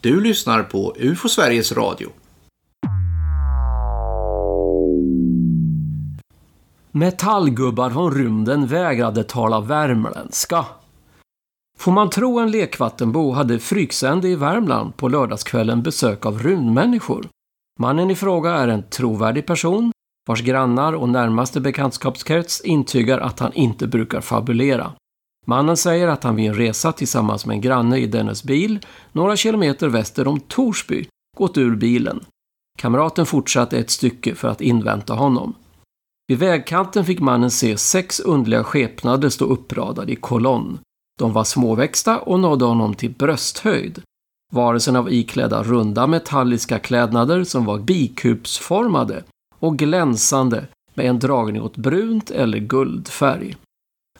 Du lyssnar på UFO Sveriges Radio. Metallgubbar från rymden vägrade tala värmländska. Får man tro en lekvattenbo hade Fryksände i Värmland på lördagskvällen besök av rymdmänniskor. Mannen i fråga är en trovärdig person vars grannar och närmaste bekantskapskrets intygar att han inte brukar fabulera. Mannen säger att han vid en resa tillsammans med en granne i dennes bil några kilometer väster om Torsby gått ur bilen. Kamraten fortsatte ett stycke för att invänta honom. Vid vägkanten fick mannen se sex underliga skepnader stå uppradade i kolonn. De var småväxta och nådde honom till brösthöjd. Varelserna var iklädda runda metalliska klädnader som var bikupsformade och glänsande med en dragning åt brunt eller guldfärg.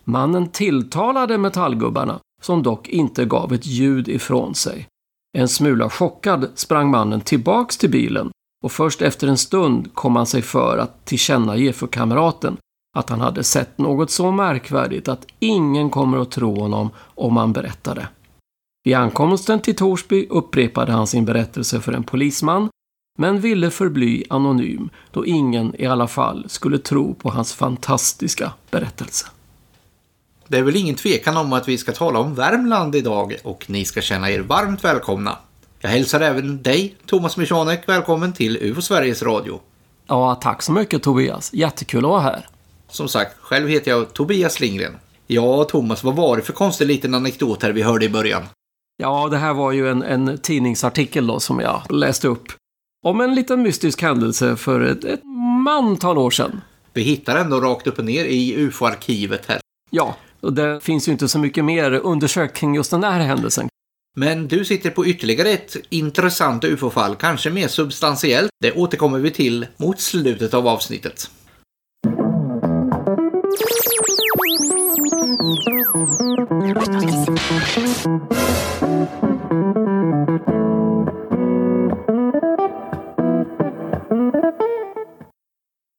Mannen tilltalade metallgubbarna, som dock inte gav ett ljud ifrån sig. En smula chockad sprang mannen tillbaks till bilen och först efter en stund kom han sig för att tillkännage för kamraten att han hade sett något så märkvärdigt att ingen kommer att tro honom om han berättade. Vid ankomsten till Torsby upprepade han sin berättelse för en polisman men ville förbli anonym då ingen i alla fall skulle tro på hans fantastiska berättelse. Det är väl ingen tvekan om att vi ska tala om Värmland idag och ni ska känna er varmt välkomna. Jag hälsar även dig, Thomas Michanek, välkommen till UFO Sveriges Radio. Ja, tack så mycket Tobias. Jättekul att vara här. Som sagt, själv heter jag Tobias Lindgren. Ja, Thomas, vad var det för konstig liten anekdot här vi hörde i början? Ja, det här var ju en, en tidningsartikel då som jag läste upp. Om en liten mystisk händelse för ett, ett mantal år sedan. Vi hittar ändå rakt upp och ner i UFO-arkivet här. Ja, och det finns ju inte så mycket mer undersökt kring just den här händelsen. Men du sitter på ytterligare ett intressant UFO-fall, kanske mer substantiellt. Det återkommer vi till mot slutet av avsnittet.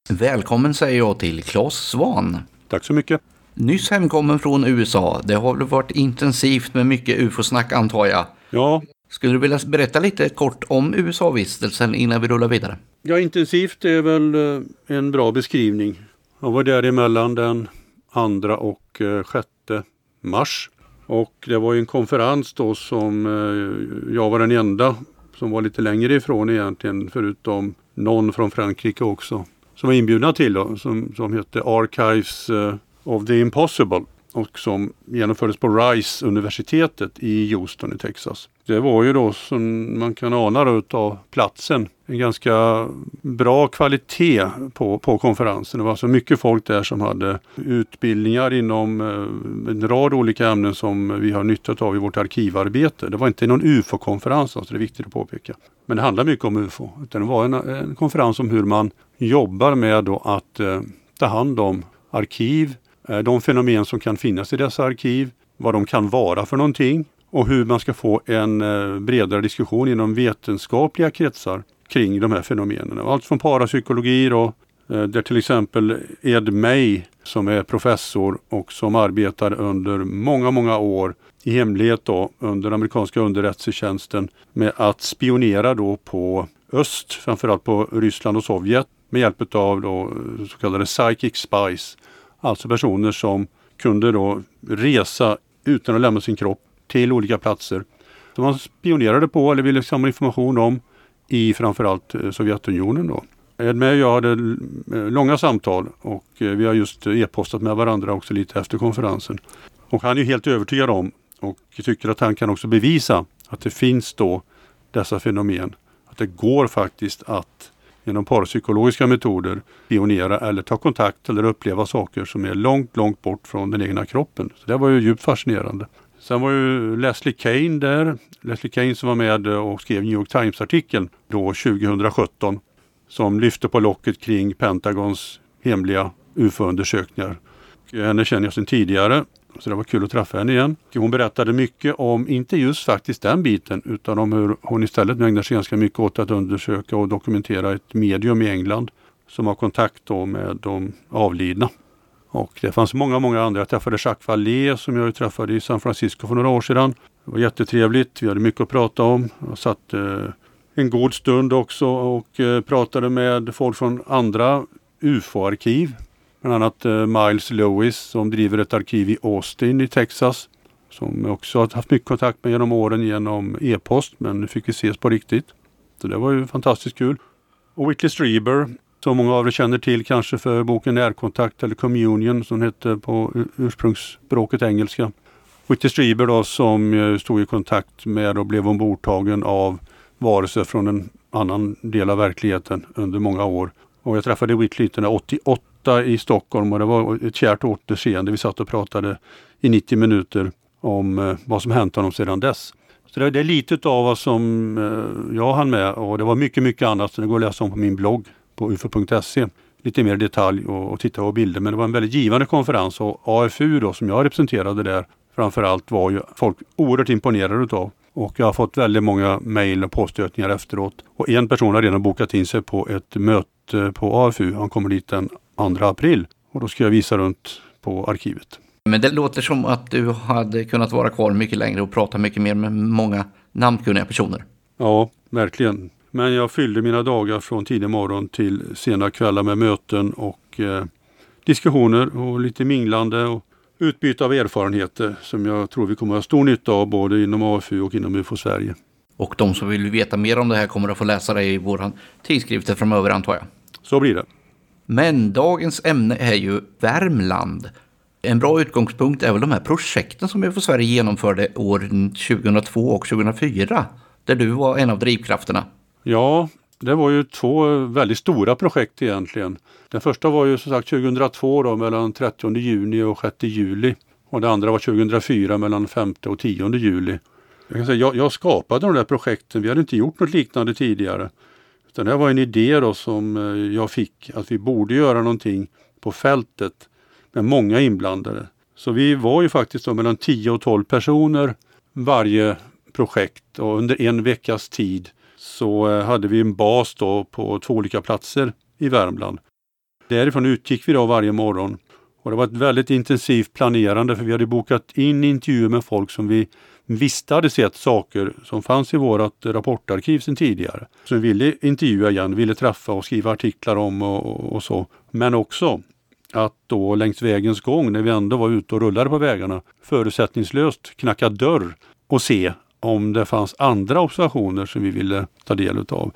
Välkommen säger jag till Claes Svan. Tack så mycket. Nyss hemkommen från USA. Det har väl varit intensivt med mycket ufo-snack antar jag. Ja. Skulle du vilja berätta lite kort om USA-vistelsen innan vi rullar vidare? Ja, intensivt är väl eh, en bra beskrivning. Jag var där emellan den 2 och 6 eh, mars. Och det var en konferens då som eh, jag var den enda som var lite längre ifrån egentligen förutom någon från Frankrike också. Som var inbjudna till då, som, som hette Archives of the Impossible och som genomfördes på Rice universitetet i Houston i Texas. Det var ju då som man kan ana av utav platsen en ganska bra kvalitet på, på konferensen. Det var alltså mycket folk där som hade utbildningar inom eh, en rad olika ämnen som vi har nytta av i vårt arkivarbete. Det var inte någon UFO-konferens, alltså det är viktigt att påpeka. Men det handlar mycket om UFO. Utan det var en, en konferens om hur man jobbar med då att eh, ta hand om arkiv, Eh, de fenomen som kan finnas i dessa arkiv, vad de kan vara för någonting och hur man ska få en eh, bredare diskussion inom vetenskapliga kretsar kring de här fenomenen. Allt från parapsykologi då, eh, där till exempel Ed May som är professor och som arbetar under många, många år i hemlighet då under amerikanska underrättelsetjänsten med att spionera då på öst, framförallt på Ryssland och Sovjet med hjälp av då så kallade psychic spies Alltså personer som kunde då resa utan att lämna sin kropp till olika platser som man spionerade på eller ville samla information om i framförallt eh, Sovjetunionen. Då. Edme och jag hade eh, långa samtal och eh, vi har just e-postat med varandra också lite efter konferensen. Och han är helt övertygad om och tycker att han kan också bevisa att det finns då dessa fenomen. Att det går faktiskt att genom parapsykologiska metoder pionera eller ta kontakt eller uppleva saker som är långt, långt bort från den egna kroppen. Så det var ju djupt fascinerande. Sen var ju Leslie Kane där. Leslie Kane som var med och skrev New York Times-artikeln då 2017 som lyfte på locket kring Pentagons hemliga UFO-undersökningar. Henne känner jag sedan tidigare så det var kul att träffa henne igen. Hon berättade mycket om, inte just faktiskt den biten, utan om hur hon istället nu ägnar sig ganska mycket åt att undersöka och dokumentera ett medium i England som har kontakt då med de avlidna. Och det fanns många, många andra. Jag träffade Jacques Vallée som jag träffade i San Francisco för några år sedan. Det var jättetrevligt. Vi hade mycket att prata om. Jag satt eh, en god stund också och eh, pratade med folk från andra UFO-arkiv. Bland annat eh, Miles Lewis som driver ett arkiv i Austin i Texas. Som jag också har haft mycket kontakt med genom åren genom e-post men nu fick vi ses på riktigt. Så det var ju fantastiskt kul. Och Whitley Strieber som många av er känner till kanske för boken Närkontakt eller Communion som hette på ursprungsspråket engelska. Whitley Strieber då som eh, stod i kontakt med och blev ombordtagen av varelser från en annan del av verkligheten under många år. Och jag träffade Whitley 1988 i Stockholm och det var ett kärt återseende. Vi satt och pratade i 90 minuter om eh, vad som hänt honom sedan dess. Så det, är lite av vad som eh, jag hann med och det var mycket, mycket annat. Så det går att läsa om på min blogg på ufo.se. Lite mer detalj och, och titta på bilder. Men det var en väldigt givande konferens och AFU då som jag representerade där framförallt var ju folk oerhört imponerade utav. Och jag har fått väldigt många mejl och påstötningar efteråt. Och en person har redan bokat in sig på ett möte på AFU. Han kommer dit den 2 april. Och då ska jag visa runt på arkivet. Men det låter som att du hade kunnat vara kvar mycket längre och prata mycket mer med många namnkunniga personer. Ja, verkligen. Men jag fyllde mina dagar från tidig morgon till sena kvällar med möten och eh, diskussioner och lite minglande och utbyte av erfarenheter som jag tror vi kommer att ha stor nytta av både inom AFU och inom UFO Sverige. Och de som vill veta mer om det här kommer att få läsa det i våra tidskrifter framöver antar jag. Så blir det. Men dagens ämne är ju Värmland. En bra utgångspunkt är väl de här projekten som UFO Sverige genomförde år 2002 och 2004. Där du var en av drivkrafterna. Ja, det var ju två väldigt stora projekt egentligen. Den första var ju som sagt 2002 då, mellan 30 juni och 6 juli. Och det andra var 2004 mellan 5 och 10 juli. Jag, kan säga, jag, jag skapade de där projekten, vi hade inte gjort något liknande tidigare. Utan det var en idé då som eh, jag fick att vi borde göra någonting på fältet med många inblandade. Så vi var ju faktiskt då mellan 10 och 12 personer varje projekt och under en veckas tid så eh, hade vi en bas då på två olika platser i Värmland. Därifrån utgick vi då varje morgon. Och det var ett väldigt intensivt planerande för vi hade bokat in intervjuer med folk som vi visste hade sett saker som fanns i vårt rapportarkiv sedan tidigare. Som vi ville intervjua igen, ville träffa och skriva artiklar om och, och, och så. Men också att då längs vägens gång, när vi ändå var ute och rullade på vägarna, förutsättningslöst knacka dörr och se om det fanns andra observationer som vi ville ta del utav.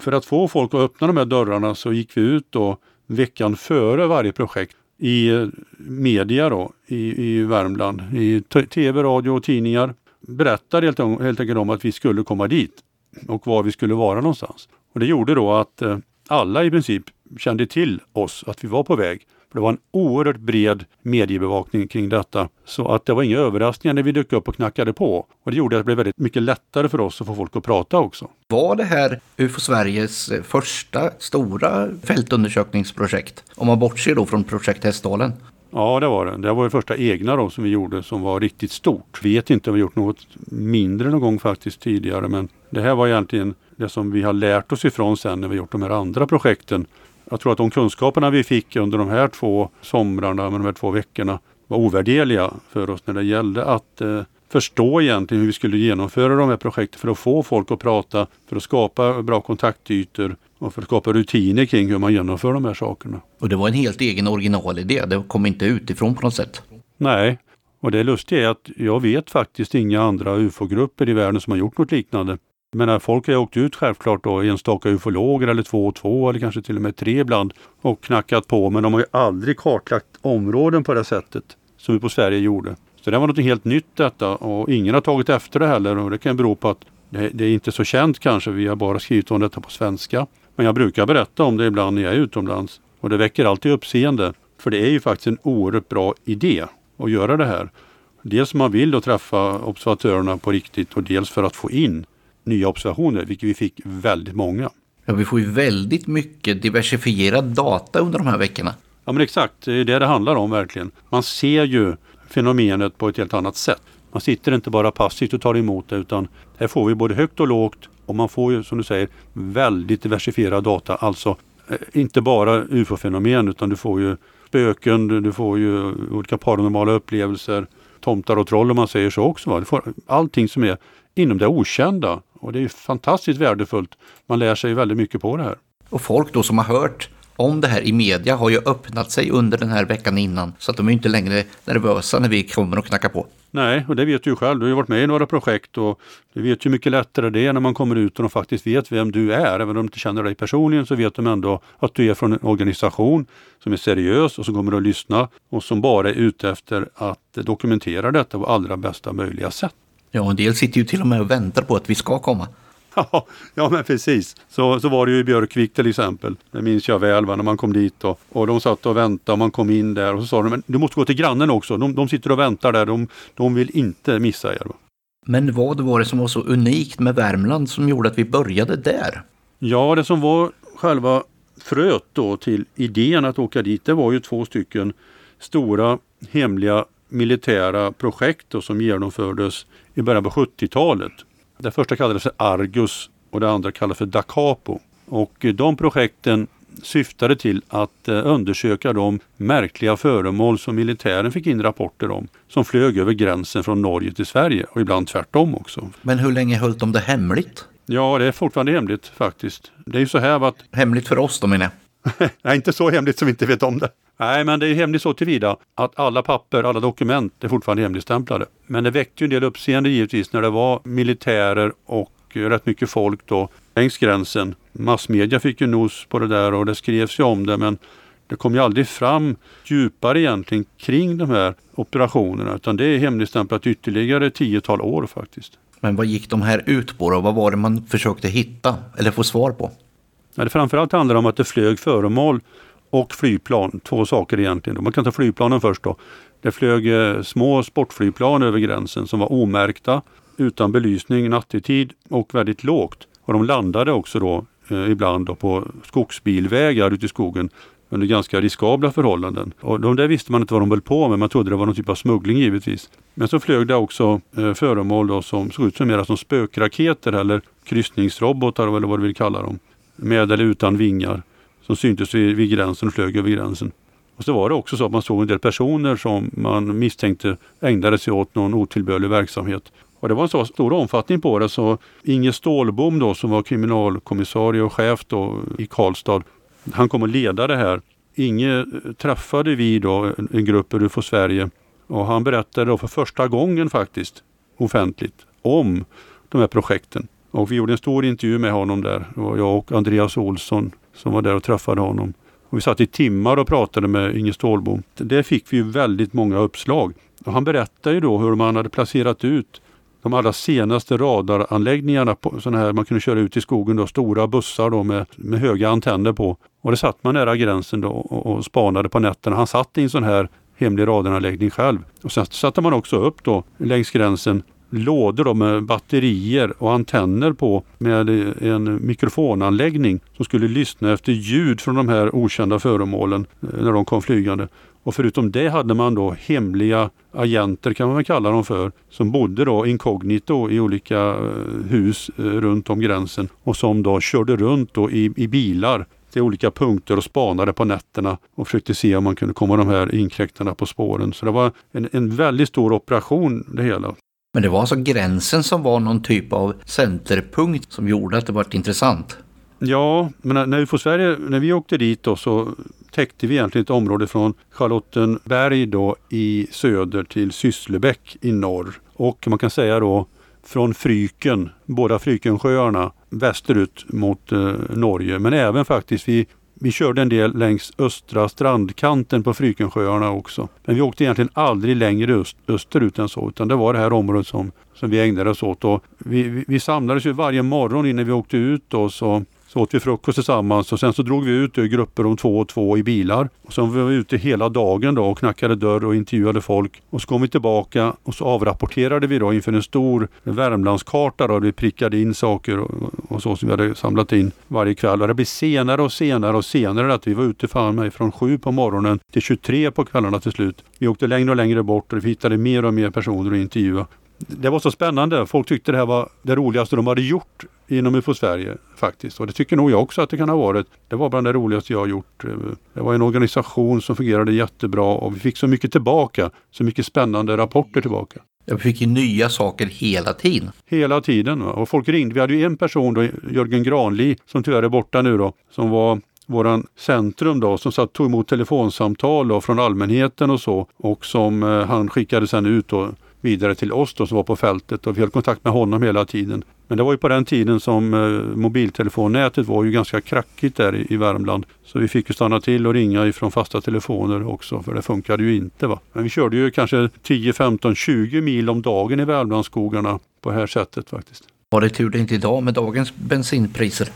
För att få folk att öppna de här dörrarna så gick vi ut då veckan före varje projekt i eh, media då, i, i Värmland, i tv, radio och tidningar. Berättade helt, helt enkelt om att vi skulle komma dit och var vi skulle vara någonstans. Och Det gjorde då att eh, alla i princip kände till oss, att vi var på väg. För det var en oerhört bred mediebevakning kring detta. Så att det var inga överraskningar när vi dök upp och knackade på. Och det gjorde att det blev väldigt mycket lättare för oss att få folk att prata också. Var det här UFO Sveriges eh, första stora fältundersökningsprojekt? Om man bortser då från projekt Hästdalen. Ja, det var det. Det var det första egna då som vi gjorde som var riktigt stort. Vet inte om vi gjort något mindre någon gång faktiskt tidigare men det här var egentligen det som vi har lärt oss ifrån sen när vi gjort de här andra projekten jag tror att de kunskaperna vi fick under de här två somrarna, med de här två veckorna, var ovärderliga för oss när det gällde att eh, förstå egentligen hur vi skulle genomföra de här projekten för att få folk att prata, för att skapa bra kontaktytor och för att skapa rutiner kring hur man genomför de här sakerna. Och det var en helt egen originalidé, det kom inte utifrån på något sätt? Nej, och det lustiga är att jag vet faktiskt inga andra ufo-grupper i världen som har gjort något liknande. Men folk har åkt ut självklart då, enstaka ufologer eller två och två eller kanske till och med tre ibland och knackat på men de har ju aldrig kartlagt områden på det sättet som vi på Sverige gjorde. Så det var något helt nytt detta och ingen har tagit efter det heller och det kan bero på att det, det är inte så känt kanske. Vi har bara skrivit om detta på svenska. Men jag brukar berätta om det ibland när jag är utomlands och det väcker alltid uppseende. För det är ju faktiskt en oerhört bra idé att göra det här. Dels man vill då träffa observatörerna på riktigt och dels för att få in nya observationer, vilket vi fick väldigt många. Ja, vi får ju väldigt mycket diversifierad data under de här veckorna. Ja, men exakt. Det är det det handlar om verkligen. Man ser ju fenomenet på ett helt annat sätt. Man sitter inte bara passivt och tar emot det utan här får vi både högt och lågt och man får ju som du säger väldigt diversifierad data. Alltså eh, inte bara ufo-fenomen utan du får ju spöken, du får ju olika paranormala upplevelser tomtar och troll om man säger så också. Va? Får allting som är inom det okända och det är fantastiskt värdefullt. Man lär sig väldigt mycket på det här. Och folk då som har hört om det här i media har ju öppnat sig under den här veckan innan så att de är inte längre nervösa när vi kommer och knackar på. Nej, och det vet du ju själv. Du har ju varit med i några projekt och du vet ju mycket lättare det är när man kommer ut och de faktiskt vet vem du är. Även om de inte känner dig personligen så vet de ändå att du är från en organisation som är seriös och som kommer att lyssna och som bara är ute efter att dokumentera detta på allra bästa möjliga sätt. Ja, en del sitter ju till och med och väntar på att vi ska komma. Ja men precis. Så, så var det ju i Björkvik till exempel. Det minns jag väl va, när man kom dit och, och de satt och väntade och man kom in där och så sa de men du måste gå till grannen också. De, de sitter och väntar där. De, de vill inte missa er. Va? Men vad var det som var så unikt med Värmland som gjorde att vi började där? Ja, det som var själva fröet då till idén att åka dit, det var ju två stycken stora hemliga militära projekt då, som genomfördes i början på 70-talet. Det första kallades för Argus och det andra kallades för Dacapo. Och de projekten syftade till att eh, undersöka de märkliga föremål som militären fick in rapporter om som flög över gränsen från Norge till Sverige och ibland tvärtom också. Men hur länge höll de det hemligt? Ja, det är fortfarande hemligt faktiskt. Det är ju så här att... Hemligt för oss då menar jag. Nej, inte så hemligt som vi inte vet om det. Nej, men det är hemligt så tillvida att alla papper, alla dokument är fortfarande hemligstämplade. Men det väckte ju en del uppseende givetvis när det var militärer och rätt mycket folk då längs gränsen. Massmedia fick ju nos på det där och det skrevs ju om det men det kom ju aldrig fram djupare egentligen kring de här operationerna utan det är hemligstämplat ytterligare tiotal år faktiskt. Men vad gick de här ut på då? Vad var det man försökte hitta eller få svar på? Ja, det framförallt handlar om att det flög föremål och flygplan. Två saker egentligen. Man kan ta flygplanen först då. Det flög eh, små sportflygplan över gränsen som var omärkta, utan belysning nattetid och väldigt lågt. Och de landade också då eh, ibland då på skogsbilvägar ute i skogen under ganska riskabla förhållanden. Och de där visste man inte vad de höll på med, man trodde det var någon typ av smuggling givetvis. Men så flög det också eh, föremål då som såg ut som mera som spökraketer eller kryssningsrobotar eller vad du vill kalla dem. Med eller utan vingar som syntes vid, vid gränsen och flög över gränsen. Och så var det också så att man såg en del personer som man misstänkte ägnade sig åt någon otillbörlig verksamhet. Och det var en så stor omfattning på det så Inge Stålbom då som var kriminalkommissarie och chef då i Karlstad, han kom att leda det här. Inge eh, träffade vi då en grupp ur UFO Sverige och han berättade då för första gången faktiskt offentligt om de här projekten. Och vi gjorde en stor intervju med honom där. Det var jag och Andreas Olsson som var där och träffade honom. Och vi satt i timmar och pratade med Inge Stålbom. Där fick vi ju väldigt många uppslag. Och han berättade ju då hur man hade placerat ut de allra senaste radaranläggningarna, på, såna här man kunde köra ut i skogen, då, stora bussar då med, med höga antenner på. Och det satt man nära gränsen då och, och spanade på nätterna. Han satt i en sån här hemlig radaranläggning själv. Och sen satte man också upp då längs gränsen lådor då med batterier och antenner på med en mikrofonanläggning som skulle lyssna efter ljud från de här okända föremålen eh, när de kom flygande. Och förutom det hade man då hemliga agenter kan man väl kalla dem för, som bodde då inkognito i olika eh, hus eh, runt om gränsen och som då körde runt då i, i bilar till olika punkter och spanade på nätterna och försökte se om man kunde komma de här inkräktarna på spåren. Så det var en, en väldigt stor operation det hela. Men det var alltså gränsen som var någon typ av centerpunkt som gjorde att det var intressant? Ja, men när UFO Sverige, när vi åkte dit då så täckte vi egentligen ett område från Charlottenberg då i söder till Sysslebäck i norr. Och man kan säga då från Fryken, båda Frykensjöarna, västerut mot eh, Norge. Men även faktiskt vi vi körde en del längs östra strandkanten på Frykensjöarna också. Men vi åkte egentligen aldrig längre öst, österut än så utan det var det här området som, som vi ägnade oss åt. Och vi, vi, vi samlades ju varje morgon innan vi åkte ut och så så åt vi frukost tillsammans och sen så drog vi ut i grupper om två och två i bilar. Och sen var vi ute hela dagen då och knackade dörr och intervjuade folk. Och så kom vi tillbaka och så avrapporterade vi då inför en stor Värmlandskarta då. Vi prickade in saker och, och så som vi hade samlat in varje kväll. Och det blev senare och senare och senare att vi var ute fan mig från sju på morgonen till 23 på kvällarna till slut. Vi åkte längre och längre bort och vi hittade mer och mer personer att intervjua det var så spännande. Folk tyckte det här var det roligaste de hade gjort inom UFO Sverige faktiskt. Och det tycker nog jag också att det kan ha varit. Det var bland det roligaste jag har gjort. Det var en organisation som fungerade jättebra och vi fick så mycket tillbaka. Så mycket spännande rapporter tillbaka. Ja, vi fick ju nya saker hela tiden. Hela tiden. Och folk ringde. Vi hade ju en person då, Jörgen Granli, som tyvärr är borta nu då, som var våran centrum då som satt, tog emot telefonsamtal då, från allmänheten och så och som eh, han skickade sen ut då, vidare till oss då, som var på fältet och vi höll kontakt med honom hela tiden. Men det var ju på den tiden som eh, mobiltelefonnätet var ju ganska krackigt där i, i, Värmland. Så vi fick ju stanna till och ringa ifrån fasta telefoner också för det funkade ju inte. Va? Men vi körde ju kanske 10, 15, 20 mil om dagen i Värmlandsskogarna på det här sättet faktiskt. Var det tur det inte idag med dagens bensinpriser?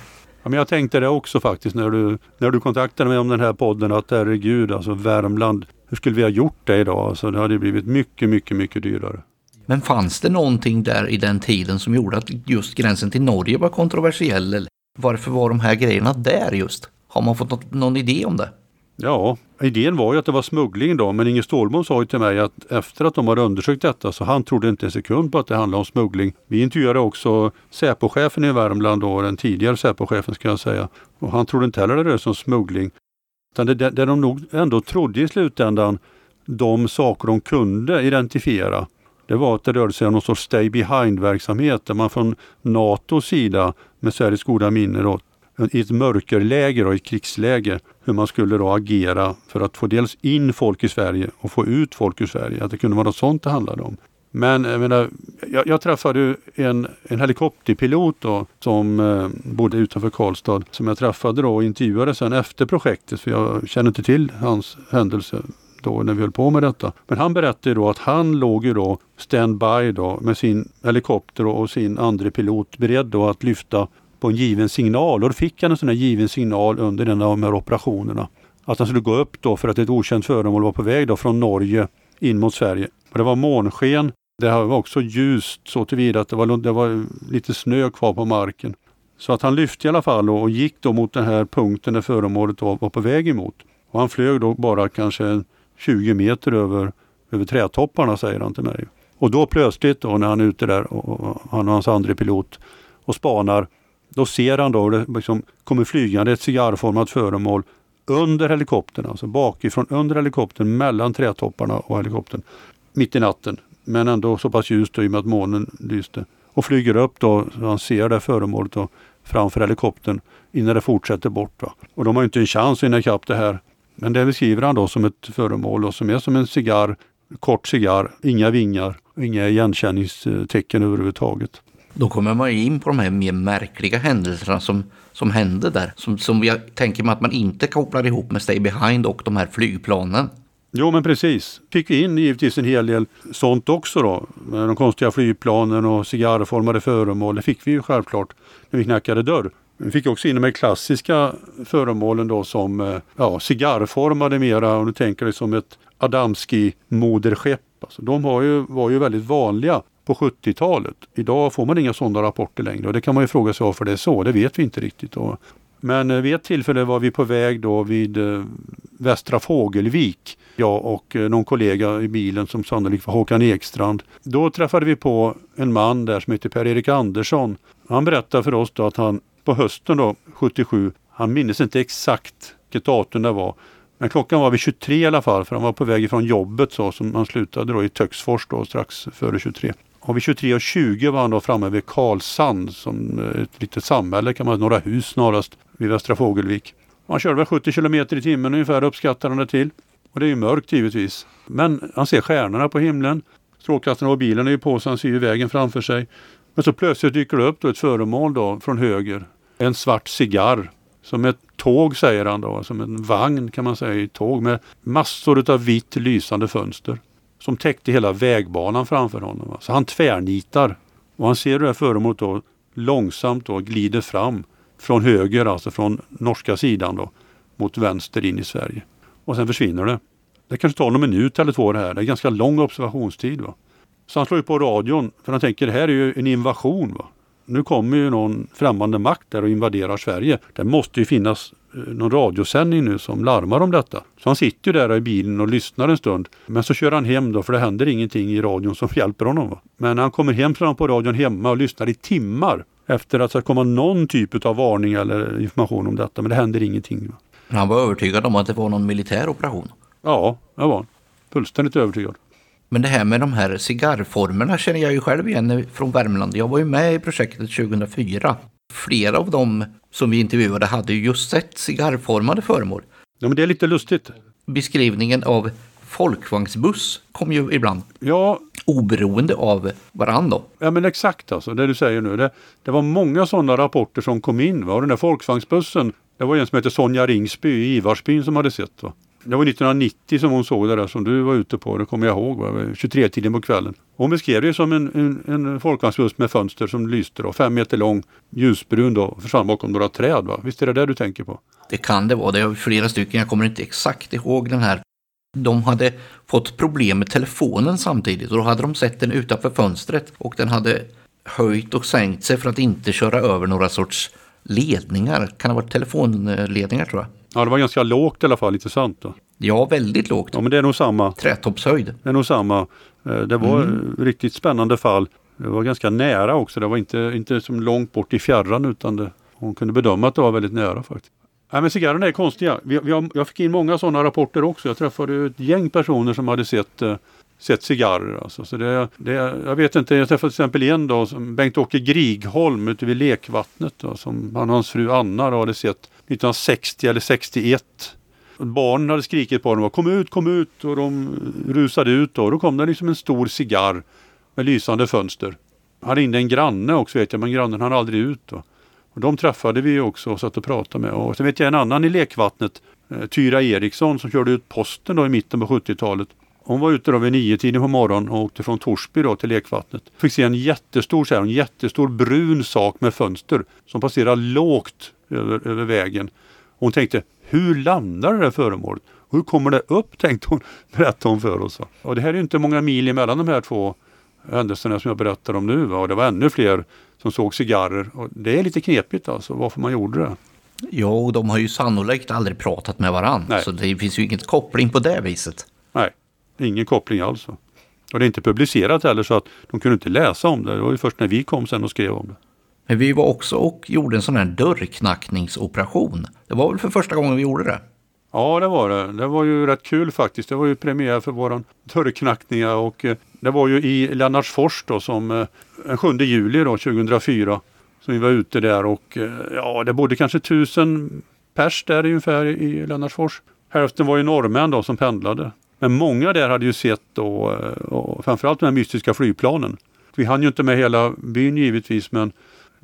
Ja, men jag tänkte det också faktiskt när du, när du kontaktade mig om den här podden att herregud alltså Värmland, hur skulle vi ha gjort det idag? Alltså, det hade blivit mycket, mycket, mycket dyrare. Men fanns det någonting där i den tiden som gjorde att just gränsen till Norge var kontroversiell? Varför var de här grejerna där just? Har man fått något, någon idé om det? Ja, idén var ju att det var smuggling då, men Inge Stålbom sa ju till mig att efter att de hade undersökt detta så han trodde inte en sekund på att det handlade om smuggling. Vi intervjuade också Säpochefen i Värmland då, den tidigare Säpochefen ska jag säga. Och han trodde inte heller det rörde sig om smuggling. Utan det, det, det de nog ändå trodde i slutändan, de saker de kunde identifiera, det var att det rörde sig om någon sorts stay behind-verksamhet där man från NATOs sida med Sveriges goda minne då, i ett mörkerläge, då, i ett krigsläge, hur man skulle då agera för att få dels in folk i Sverige och få ut folk ur Sverige. Att det kunde vara något sånt det handlade om. Men eh, jag, menar, jag, jag träffade en, en helikopterpilot då, som eh, bodde utanför Karlstad som jag träffade då och intervjuade sen efter projektet för jag känner inte till hans händelse då när vi höll på med detta. Men han berättade då att han låg ju då standby då med sin helikopter och sin andre pilot beredd då att lyfta på en given signal och då fick han en sån här given signal under en av de här operationerna. Att han skulle gå upp då för att ett okänt föremål var på väg då från Norge in mot Sverige. Och det var månsken. Det var också ljust så tillvida att det var, det var lite snö kvar på marken. Så att han lyfte i alla fall och gick då mot den här punkten där föremålet var, var på väg emot. Och han flög då bara kanske 20 meter över, över trädtopparna säger han till mig. Och då plötsligt då när han är ute där och, och han och hans andre pilot och spanar då ser han då det liksom kommer flygande ett cigarrformat föremål under helikoptern, alltså bakifrån under helikoptern, mellan trädtopparna och helikoptern. Mitt i natten, men ändå så pass ljust i och med att månen lyste. Och flyger upp då, så han ser det föremålet då, framför helikoptern innan det fortsätter bort. Va? Och de har inte en chans att hinna ikapp det här. Men det beskriver han då som ett föremål då, som är som en cigarr, kort cigarr, inga vingar, inga igenkänningstecken överhuvudtaget. Då kommer man in på de här mer märkliga händelserna som, som hände där. Som, som jag tänker mig att man inte kopplar ihop med Stay Behind och de här flygplanen. Jo men precis. Fick vi in givetvis en hel del sånt också då. Med de konstiga flygplanen och cigarrformade föremål. Det fick vi ju självklart när vi knackade dörr. Vi fick också in de här klassiska föremålen då som eh, ja, cigarrformade mera. Om du tänker dig som ett Adamski-moderskepp. Alltså, de har ju, var ju väldigt vanliga på 70-talet. Idag får man inga sådana rapporter längre och det kan man ju fråga sig varför det är så. Det vet vi inte riktigt. Men eh, vid ett tillfälle var vi på väg då vid eh, Västra Fågelvik. Jag och eh, någon kollega i bilen som sannolikt var Håkan Ekstrand. Då träffade vi på en man där som heter Per-Erik Andersson. Han berättade för oss då att han på hösten då, 77, han minns inte exakt vilket datum det var, men klockan var vid 23 i alla fall för han var på väg ifrån jobbet så som han slutade då i Töcksfors då strax före 23. Och vid 23.20 var han då framme vid Karlsand som eh, ett litet samhälle kan man säga, några hus snarast vid Västra Fågelvik. Han körde väl 70 km i timmen ungefär uppskattar han det till. Och det är ju mörkt givetvis. Men han ser stjärnorna på himlen. Strålkastarna och bilen är ju på så han ser ju vägen framför sig. Men så plötsligt dyker det upp då ett föremål då från höger. En svart cigarr. Som ett tåg säger han då, som en vagn kan man säga i tåg med massor av vitt lysande fönster som täckte hela vägbanan framför honom. Så han tvärnitar och han ser hur det här föremålet då långsamt då glider fram från höger, alltså från norska sidan då, mot vänster in i Sverige. Och sen försvinner det. Det kanske tar någon minut eller två det här. Det är ganska lång observationstid. Va? Så han slår ju på radion för han tänker det här är ju en invasion. Va? Nu kommer ju någon främmande makt där och invaderar Sverige. Det måste ju finnas någon radiosändning nu som larmar om detta. Så han sitter ju där i bilen och lyssnar en stund. Men så kör han hem då för det händer ingenting i radion som hjälper honom. Va? Men när han kommer hem så är han på radion hemma och lyssnar i timmar efter att det ska komma någon typ av varning eller information om detta. Men det händer ingenting. Va? Han var övertygad om att det var någon militär operation. Ja, det var han. Fullständigt övertygad. Men det här med de här cigarrformerna känner jag ju själv igen från Värmland. Jag var ju med i projektet 2004. Flera av dem som vi intervjuade hade ju just sett cigarrformade föremål. Ja, men det är lite lustigt. Beskrivningen av folkvagnsbuss kom ju ibland. Ja, Oberoende av varandra. Ja men exakt alltså, det du säger nu. Det, det var många sådana rapporter som kom in. Va? Den där folkvagnsbussen, det var en som hette Sonja Ringsby i Ivarsbyn som hade sett. Va? Det var 1990 som hon såg det där som du var ute på, det kommer jag ihåg, 23-tiden på kvällen. Hon beskrev det som en, en, en folkvagnsbuss med fönster som lyste, då, fem meter lång, ljusbrun då, försvann bakom några träd. Va? Visst är det det du tänker på? Det kan det vara. Det är flera stycken. Jag kommer inte exakt ihåg den här. De hade fått problem med telefonen samtidigt och då hade de sett den utanför fönstret och den hade höjt och sänkt sig för att inte köra över några sorts ledningar. Kan det ha varit telefonledningar tror jag. Ja, det var ganska lågt i alla fall, intressant. Då. Ja, väldigt lågt. Ja, men det är nog samma. Trätoppshöjd. Det är nog samma. Eh, Det var mm. riktigt spännande fall. Det var ganska nära också. Det var inte, inte som långt bort i fjärran utan det, hon kunde bedöma att det var väldigt nära faktiskt. Nej, men cigarrerna är konstiga. Vi, vi har, jag fick in många sådana rapporter också. Jag träffade ett gäng personer som hade sett, eh, sett cigarrer. Alltså. Så det, det, jag vet inte, jag träffade till exempel en då, Bengt-Åke Grigholm ute vid lekvattnet. Då, som han och hans fru Anna då, hade sett 1960 eller 61. Barnen hade skrikit på dem, kom ut, kom ut och de rusade ut då. Då kom det liksom en stor cigarr med lysande fönster. Han ringde en granne också vet jag, men grannen hann aldrig ut. Då. Och de träffade vi också och satt och pratade med. Och sen vet jag en annan i lekvattnet, eh, Tyra Eriksson som körde ut posten då i mitten på 70-talet. Hon var ute då vid niotiden på morgonen och åkte från Torsby då till lekvattnet. Fick se en jättestor, så här, en jättestor brun sak med fönster som passerar lågt över, över vägen. Och hon tänkte, hur landar det där föremålet? Hur kommer det upp? tänkte hon, berättade hon för oss. Och det här är inte många mil emellan de här två händelserna som jag berättar om nu. Va? Och det var ännu fler som såg cigarrer. Och det är lite knepigt alltså varför man gjorde det. Ja, och de har ju sannolikt aldrig pratat med varandra. Så det finns ju ingen koppling på det viset. Nej, ingen koppling alls. Och det är inte publicerat heller så att de kunde inte läsa om det. Det var ju först när vi kom sen och skrev om det. Men vi var också och gjorde en sån här dörrknackningsoperation. Det var väl för första gången vi gjorde det. Ja, det var det. Det var ju rätt kul faktiskt. Det var ju premiär för våran dörrknackningar och eh, det var ju i Lennartsfors då som eh, den 7 juli då 2004 som vi var ute där och eh, ja, det bodde kanske tusen pers där ungefär i Lennartsfors. Hälften var ju norrmän då som pendlade. Men många där hade ju sett då, och framförallt de här mystiska flygplanen. Vi hann ju inte med hela byn givetvis men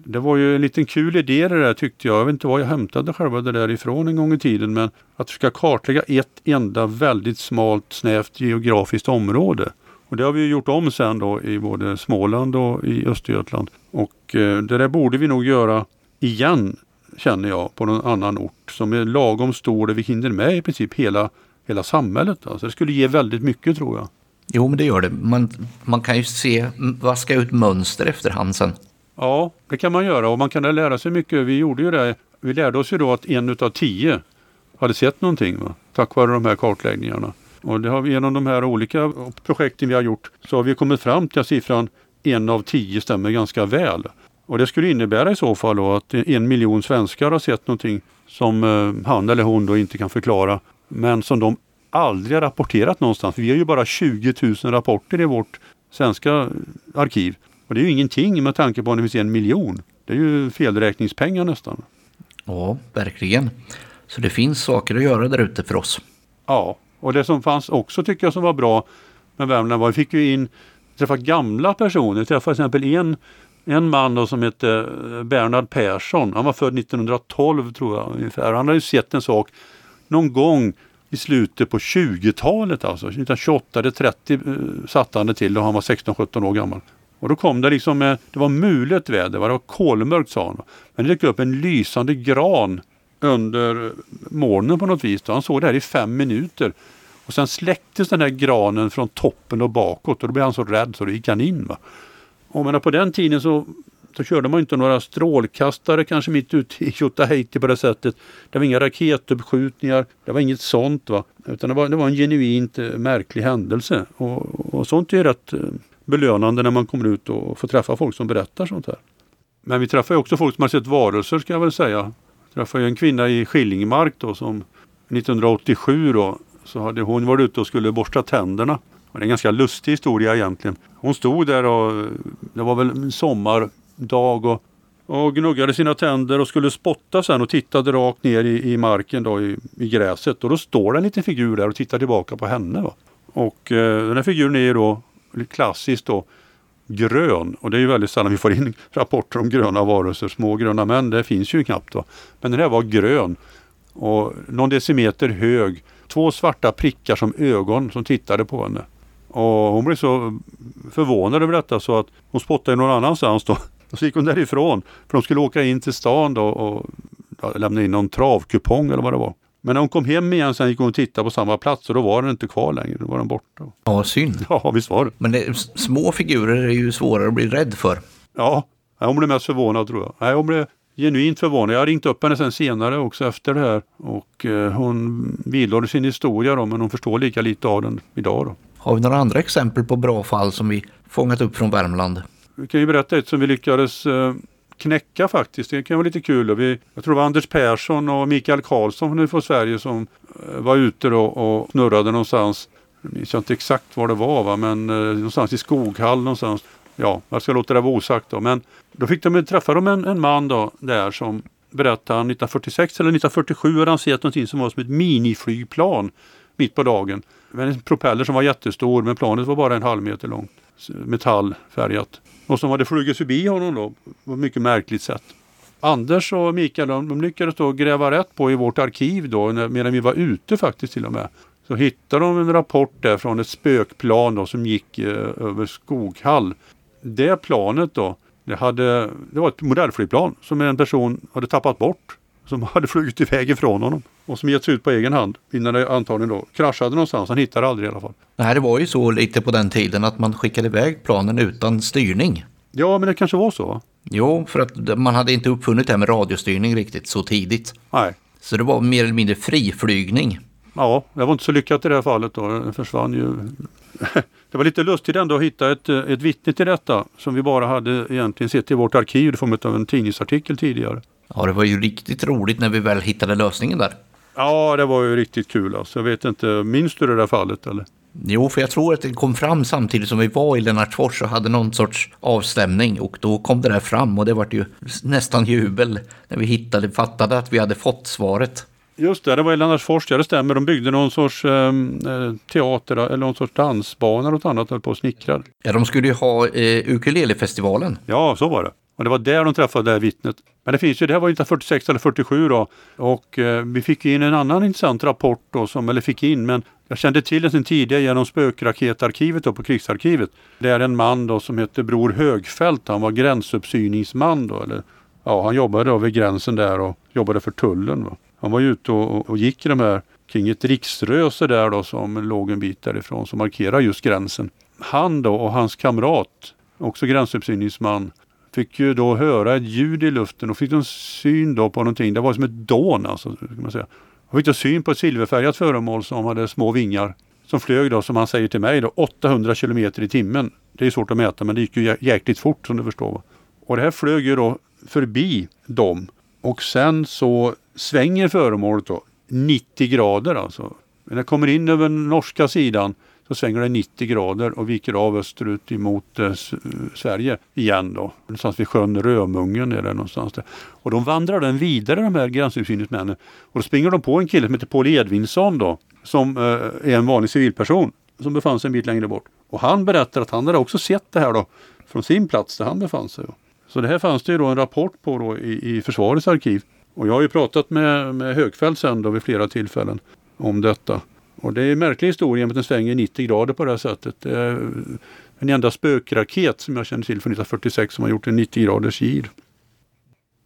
det var ju en liten kul idé det där tyckte jag. Jag vet inte var jag hämtade själva det där ifrån en gång i tiden men att försöka kartlägga ett enda väldigt smalt snävt geografiskt område. Och det har vi ju gjort om sen då i både Småland och i Östergötland. Och eh, det där borde vi nog göra igen känner jag på någon annan ort som är lagom stor där vi hinner med i princip hela, hela samhället. Alltså det skulle ge väldigt mycket tror jag. Jo, men det gör det. Man, man kan ju se, vaska ut mönster efterhand sen. Ja, det kan man göra och man kan lära sig mycket. Vi gjorde ju det. Vi lärde oss ju då att en utav tio hade sett någonting va? tack vare de här kartläggningarna. Och det har vi genom de här olika projekten vi har gjort så har vi kommit fram till att siffran en av tio stämmer ganska väl. Och det skulle innebära i så fall då att en miljon svenskar har sett någonting som eh, han eller hon då inte kan förklara men som de aldrig har rapporterat någonstans. Vi har ju bara 20 000 rapporter i vårt svenska arkiv. Och det är ju ingenting med tanke på att det finns en miljon. Det är ju felräkningspengar nästan. Ja, verkligen. Så det finns saker att göra där ute för oss. Ja, och det som fanns också tycker jag som var bra med Värmland var att vi fick ju in träffa gamla personer. Vi träffade till exempel en, en man då som hette Bernhard Persson. Han var född 1912 tror jag ungefär. Han hade ju sett en sak någon gång i slutet på 20-talet alltså. 1928 eller 30 eh, satt han det till och han var 16-17 år gammal. Och då kom det liksom, eh, det var mulet väder, det var kolmörkt sa han. Men det dök upp en lysande gran under molnen på något vis. Då. Han såg det här i fem minuter. Och sen släcktes den här granen från toppen och bakåt och då blev han så rädd så då gick han in. Va? Och men på den tiden så så körde man inte några strålkastare kanske mitt ute i Tjotahejti på det sättet. Det var inga raketuppskjutningar, det var inget sånt. Va? Utan det var, det var en genuint eh, märklig händelse. Och, och sånt är rätt eh, belönande när man kommer ut och får träffa folk som berättar sånt här. Men vi träffar också folk som har sett varelser ska jag väl säga. Jag träffade en kvinna i Skillingmark då som 1987 då så hade hon varit ute och skulle borsta tänderna. Det är en ganska lustig historia egentligen. Hon stod där och det var väl en sommardag och, och gnuggade sina tänder och skulle spotta sen och tittade rakt ner i, i marken då i, i, gräset. Och då står det en liten figur där och tittar tillbaka på henne. Va? Och eh, den här figuren är då klassiskt då grön och det är ju väldigt sällan vi får in rapporter om gröna varelser, små gröna män, det finns ju knappt. Va? Men den här var grön och någon decimeter hög, två svarta prickar som ögon som tittade på henne. Och hon blev så förvånad över detta så att hon spottade någon annanstans då. Och så gick hon därifrån. För de skulle åka in till stan då och lämna in någon travkupong eller vad det var. Men när hon kom hem igen sen gick hon och tittade på samma plats och då var den inte kvar längre. Då var den borta. Ja, synd. Ja, visst var det. Men det, små figurer är ju svårare att bli rädd för. Ja, hon blev mest förvånad tror jag. Nej, hon blev genuint förvånad. Jag har ringt upp henne sen senare också efter det här. Och eh, hon vidhåller sin historia då, men hon förstår lika lite av den idag. Då. Har vi några andra exempel på bra fall som vi fångat upp från Värmland? Vi kan ju berätta ett som vi lyckades eh, knäcka faktiskt. Det kan vara lite kul. Vi, jag tror det var Anders Persson och Mikael Karlsson nu från Sverige som eh, var ute då och snurrade någonstans. Jag minns inte exakt var det var va? men eh, någonstans i Skoghall någonstans. Ja, jag ska låta det vara osagt då. Men då fick de träffa de en, en man då där som berättade 1946 eller 1947 hade han sett någonting som var som ett miniflygplan mitt på dagen. Med en propeller som var jättestor men planet var bara en halv meter långt. Metallfärgat. Och som hade flugit förbi honom då på ett mycket märkligt sätt. Anders och Mikael de, de lyckades då gräva rätt på i vårt arkiv då medan vi var ute faktiskt till och med. Så hittade de en rapport där från ett spökplan då, som gick eh, över Skoghall. Det planet då, det, hade, det var ett modellflygplan som en person hade tappat bort. Som hade flugit iväg ifrån honom och som gett sig ut på egen hand innan det antagligen då kraschade någonstans. Han hittade aldrig i alla fall. Nej, det var ju så lite på den tiden att man skickade iväg planen utan styrning. Ja, men det kanske var så. Jo, för att man hade inte uppfunnit det här med radiostyrning riktigt så tidigt. Nej. Så det var mer eller mindre friflygning. Ja, det var inte så lyckat i det här fallet då. Den försvann ju. Det var lite lustigt ändå att hitta ett, ett vittne till detta som vi bara hade egentligen sett i vårt arkiv i form av en tidningsartikel tidigare. Ja, det var ju riktigt roligt när vi väl hittade lösningen där. Ja, det var ju riktigt kul alltså. Jag vet inte, minns du det där fallet eller? Jo, för jag tror att det kom fram samtidigt som vi var i Lennartsfors och hade någon sorts avstämning och då kom det där fram och det var ju nästan jubel när vi hittade, fattade att vi hade fått svaret. Just det, det var i Lennartsfors, ja det stämmer. De byggde någon sorts ehm, eh, teater eller någon sorts dansbana och annat höll på och snickrade. Ja, de skulle ju ha eh, ukulelefestivalen. Ja, så var det. Och det var där de träffade det här vittnet. Men det finns ju, det här var 1946 eller 47 då. Och eh, vi fick in en annan intressant rapport då, som, eller fick in, men jag kände till den sedan tidigare genom spökraketarkivet då, på krigsarkivet. Det är en man då som heter Bror Högfält. Han var gränsuppsyningsman då. Eller, ja, han jobbade då vid gränsen där och jobbade för tullen. Va? Han var ute och, och gick i de här kring ett riksröse där då som låg en bit därifrån som markerar just gränsen. Han då och hans kamrat, också gränsuppsyningsman, fick ju då höra ett ljud i luften och fick en syn då på någonting. Det var som ett dån alltså. Ska man säga. Och fick då syn på ett silverfärgat föremål som hade små vingar. Som flög då, som han säger till mig, då, 800 kilometer i timmen. Det är svårt att mäta men det gick ju jäkligt fort som du förstår. Och det här flög ju då förbi dem. Och sen så svänger föremålet då 90 grader alltså. När det kommer in över norska sidan så svänger det 90 grader och viker av österut emot eh, Sverige igen då. Någonstans vid sjön Römungen är det någonstans där. Och de vandrar den vidare de här gränsöversyningsmännen. Och då springer de på en kille som heter Paul Edvinsson då. Som eh, är en vanlig civilperson som befann sig en bit längre bort. Och han berättar att han hade också sett det här då från sin plats där han befann sig. Då. Så det här fanns det ju då en rapport på då i, i försvarets arkiv. Och jag har ju pratat med, med Högfeldt sen då vid flera tillfällen om detta. Och det är en märklig historia att den svänger 90 grader på det här sättet. Det är en enda spökraket som jag känner till från 1946 som har gjort en 90 graders gir.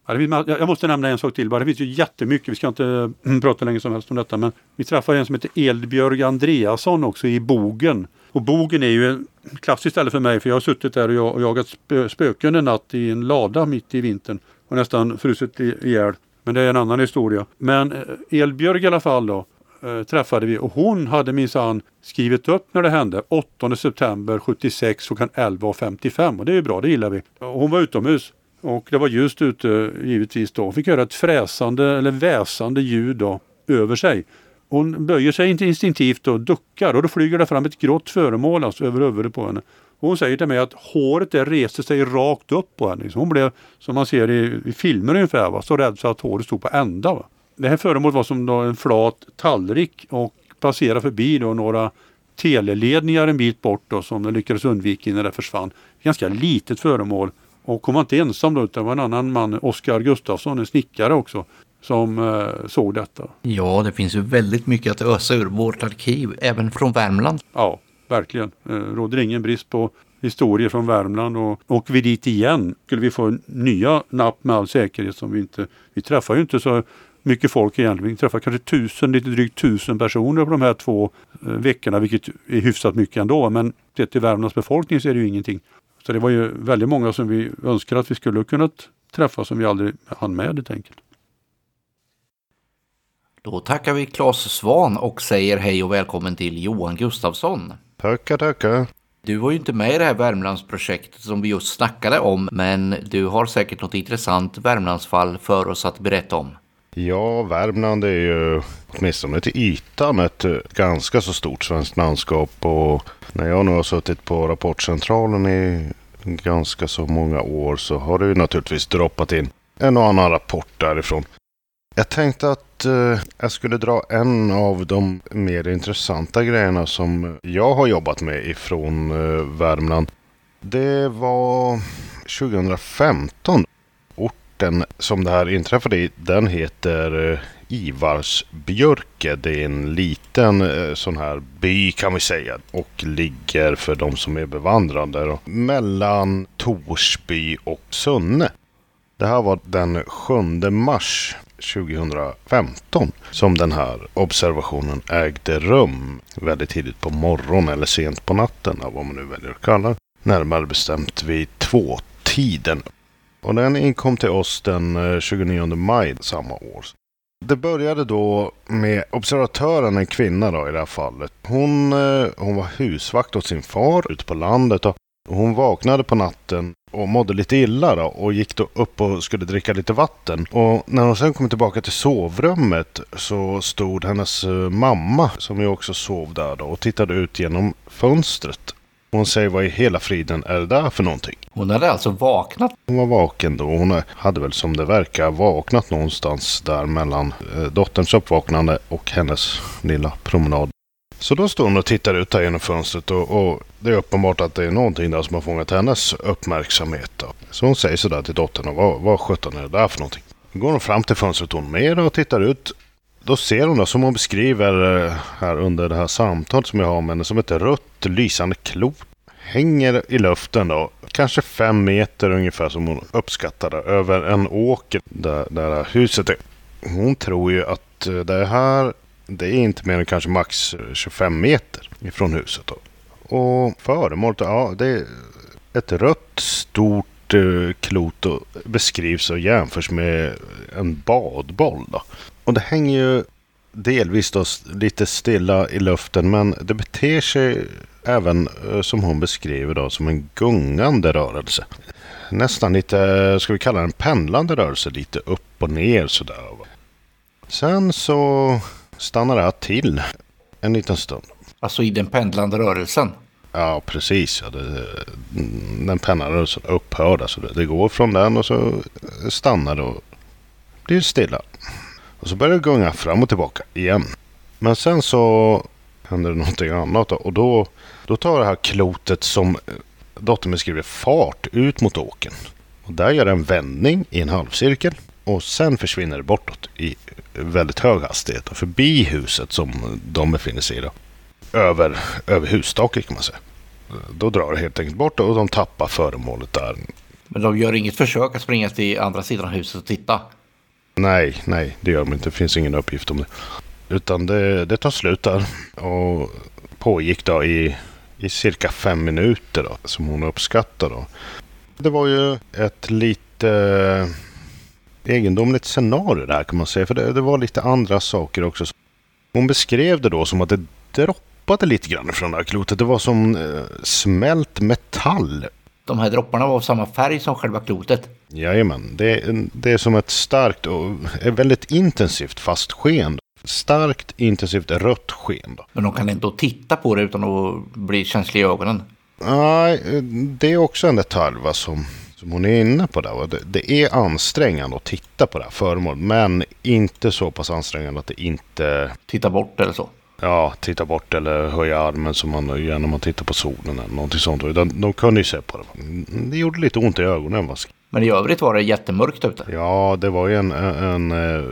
Jag måste nämna en sak till bara. Det finns ju jättemycket. Vi ska inte mm, prata länge som helst om detta. Men vi träffade en som heter Eldbjörg Andreasson också i Bogen. Och Bogen är ju ett klassiskt ställe för mig för jag har suttit där och jagat spöken en natt i en lada mitt i vintern och nästan frusit ihjäl. Men det är en annan historia. Men eh, Elbjörg i alla fall då eh, träffade vi och hon hade minsann skrivit upp när det hände 8 september 76 klockan 11.55 och det är ju bra, det gillar vi. hon var utomhus och det var ljust ute givetvis då. Hon fick höra ett fräsande eller väsande ljud då över sig. Hon böjer sig inte instinktivt och duckar och då flyger det fram ett grått föremål alltså över huvudet på henne. Och hon säger till mig att håret där reste sig rakt upp på henne. Hon blev, som man ser i, i filmer ungefär, va, så rädd så att håret stod på ända. Va. Det här föremålet var som en flat tallrik och passerade förbi då några teleledningar en bit bort då, som de lyckades undvika innan det försvann. Ganska litet föremål. Och var inte ensam då, utan det var en annan man, Oskar Gustafsson, en snickare också, som eh, såg detta. Ja, det finns ju väldigt mycket att ösa ur vårt arkiv, även från Värmland. Ja, verkligen. Eh, råder ingen brist på historier från Värmland och åker vi dit igen skulle vi få nya napp med all säkerhet som vi inte, vi träffar ju inte så mycket folk egentligen. Vi träffar kanske tusen, lite drygt tusen personer på de här två eh, veckorna vilket är hyfsat mycket ändå men sett till Värmlands befolkning så är det ju ingenting. Så det var ju väldigt många som vi önskar att vi skulle kunnat träffa som vi aldrig hann med helt enkelt. Då tackar vi Claes Svan och säger hej och välkommen till Johan Gustafsson. Tackar, tackar. Du var ju inte med i det här Värmlandsprojektet som vi just snackade om, men du har säkert något intressant Värmlandsfall för oss att berätta om. Ja, Värmland är ju åtminstone till ytan ett eh, ganska så stort svenskt landskap och när jag nu har suttit på Rapportcentralen i ganska så många år så har det ju naturligtvis droppat in en och annan rapport därifrån. Jag tänkte att eh, jag skulle dra en av de mer intressanta grejerna som jag har jobbat med ifrån eh, Värmland. Det var 2015. Orten som det här inträffade i, den heter eh, Ivarsbjörke. Det är en liten eh, sån här by kan vi säga och ligger för de som är bevandrade mellan Torsby och Sunne. Det här var den 7 mars 2015 som den här observationen ägde rum. Väldigt tidigt på morgonen eller sent på natten, vad man nu väljer att kalla det. Närmare bestämt vid tvåtiden. Och den inkom till oss den eh, 29 maj samma år. Det började då med observatören, en kvinna då i det här fallet. Hon, eh, hon var husvakt åt sin far ute på landet. Och hon vaknade på natten och mådde lite illa då och gick då upp och skulle dricka lite vatten. Och när hon sen kom tillbaka till sovrummet så stod hennes eh, mamma som ju också sov där då och tittade ut genom fönstret. Hon säger vad i hela friden är det där för någonting? Hon hade alltså vaknat? Hon var vaken då. Hon hade väl som det verkar vaknat någonstans där mellan eh, dotterns uppvaknande och hennes lilla promenad. Så då står hon och tittar ut här genom fönstret och, och, det är uppenbart att det är någonting där som har fångat hennes uppmärksamhet. Då. Så hon säger sådär till dottern, vad, vad sjutton är det där för någonting? Då går hon fram till fönstret hon med och tittar ut. Då ser hon, det som hon beskriver eh, här under det här samtalet som jag har med henne, som ett rött lysande klot hänger i luften då. Kanske fem meter ungefär som hon uppskattade över en åker där, där det här huset är. Hon tror ju att eh, det här det är inte mer än kanske max 25 meter ifrån huset. Då. Och föremålet, ja det är ett rött stort eh, klot och beskrivs och jämförs med en badboll. Då. Och det hänger ju delvis då lite stilla i luften men det beter sig även eh, som hon beskriver då som en gungande rörelse. Nästan lite, ska vi kalla det en pendlande rörelse, lite upp och ner sådär. Sen så stannar det till en liten stund. Alltså i den pendlande rörelsen? Ja, precis. Ja, det, den pendlande rörelsen upphör. Alltså det, det går från den och så stannar det och blir stilla. Och så börjar det gunga fram och tillbaka igen. Men sen så händer det någonting annat då, och då, då tar det här klotet som eh, dottern beskriver fart ut mot åken. Och där gör det en vändning i en halvcirkel och sen försvinner det bortåt i väldigt hög hastighet och förbi huset som de befinner sig i. Då. Över, över hustaket kan man säga. Då drar det helt enkelt bort och de tappar föremålet där Men de gör inget försök att springa till andra sidan huset och titta. Nej, nej, det gör de inte. Det finns ingen uppgift om det. Utan det, det tar slut där och pågick då i, i cirka fem minuter då, som hon uppskattar då. Det var ju ett lite egendomligt scenario där kan man säga. För det, det var lite andra saker också. Hon beskrev det då som att det droppade lite grann från det här klotet. Det var som eh, smält metall. De här dropparna var av samma färg som själva klotet. Jajamän, det, är- det är som ett starkt och väldigt intensivt fast sken. Starkt intensivt rött sken. Då. Men de kan ändå titta på det utan att bli känsliga i ögonen. Nej, det är också en detalj va, som, som hon är inne på där. Det, det är ansträngande att titta på det här föremålet. Men inte så pass ansträngande att det inte Titta bort eller så. Ja, titta bort eller höja armen som man gör när man tittar på solen eller någonting sånt. Utan de kunde ju se på det. Det gjorde lite ont i ögonen. Va? Men i övrigt var det jättemörkt ute. Ja, det var ju en, en, eh,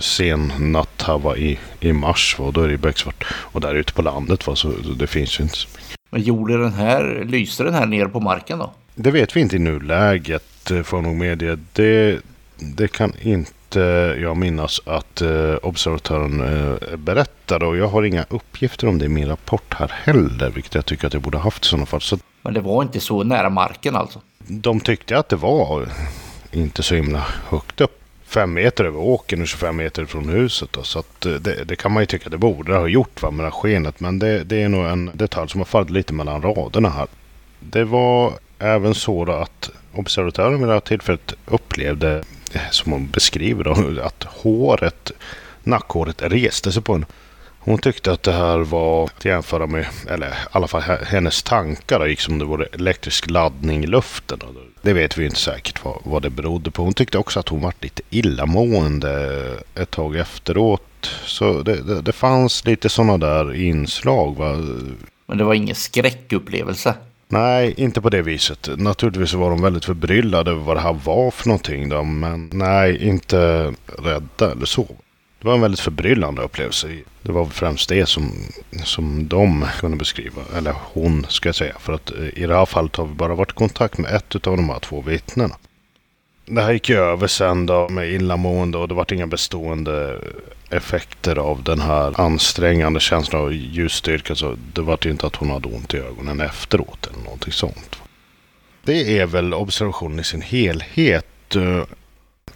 sen natt här va, i, i mars. Va, och då är det ju becksvart. Och där ute på landet va, så det finns ju inte så mycket. Men gjorde den här, lyste den här ner på marken då? Det vet vi inte i nuläget eh, får jag nog medge. Det, det kan inte jag minnas att eh, observatören eh, berättade. Och jag har inga uppgifter om det i min rapport här heller. Vilket jag tycker att jag borde haft i sådana fall. Så Men det var inte så nära marken alltså. de tyckte att det var inte så himla högt upp. Fem meter över åkern och 25 meter från huset. Då. Så eh, det, det kan man ju tycka det borde ha gjort va, med det här skenet. Men det, det är nog en detalj som har fallit lite mellan raderna här. Det var även så att observatören vid det här tillfället upplevde, eh, Eh, som hon beskriver då, att håret, nackhåret reste sig på henne. Hon tyckte att det här var att jämföra med, eller i alla fall hennes tankar gick som om det vore elektrisk laddning i luften. Det vet vi inte säkert vad, vad det berodde på. Hon tyckte också att hon var lite illamående ett tag efteråt. Så det, det, det fanns lite sådana där inslag. Va? Men det var ingen skräckupplevelse. Nej, inte på det viset. Naturligtvis var de väldigt förbryllade över vad det här var för någonting. Då, men nej, inte rädda eller så. Det var en väldigt förbryllande upplevelse. Det var främst det som, som de kunde beskriva. Eller hon ska jag säga. För att eh, i det här fallet har vi bara varit i kontakt med ett av de här två vittnena. Det här gick ju över sen då med illamående och det vart inga bestående effekter av den här ansträngande känslan av ljusstyrka. Så det var ju inte att hon hade ont i ögonen efteråt eller någonting sånt. Det är väl observationen i sin helhet. Eh,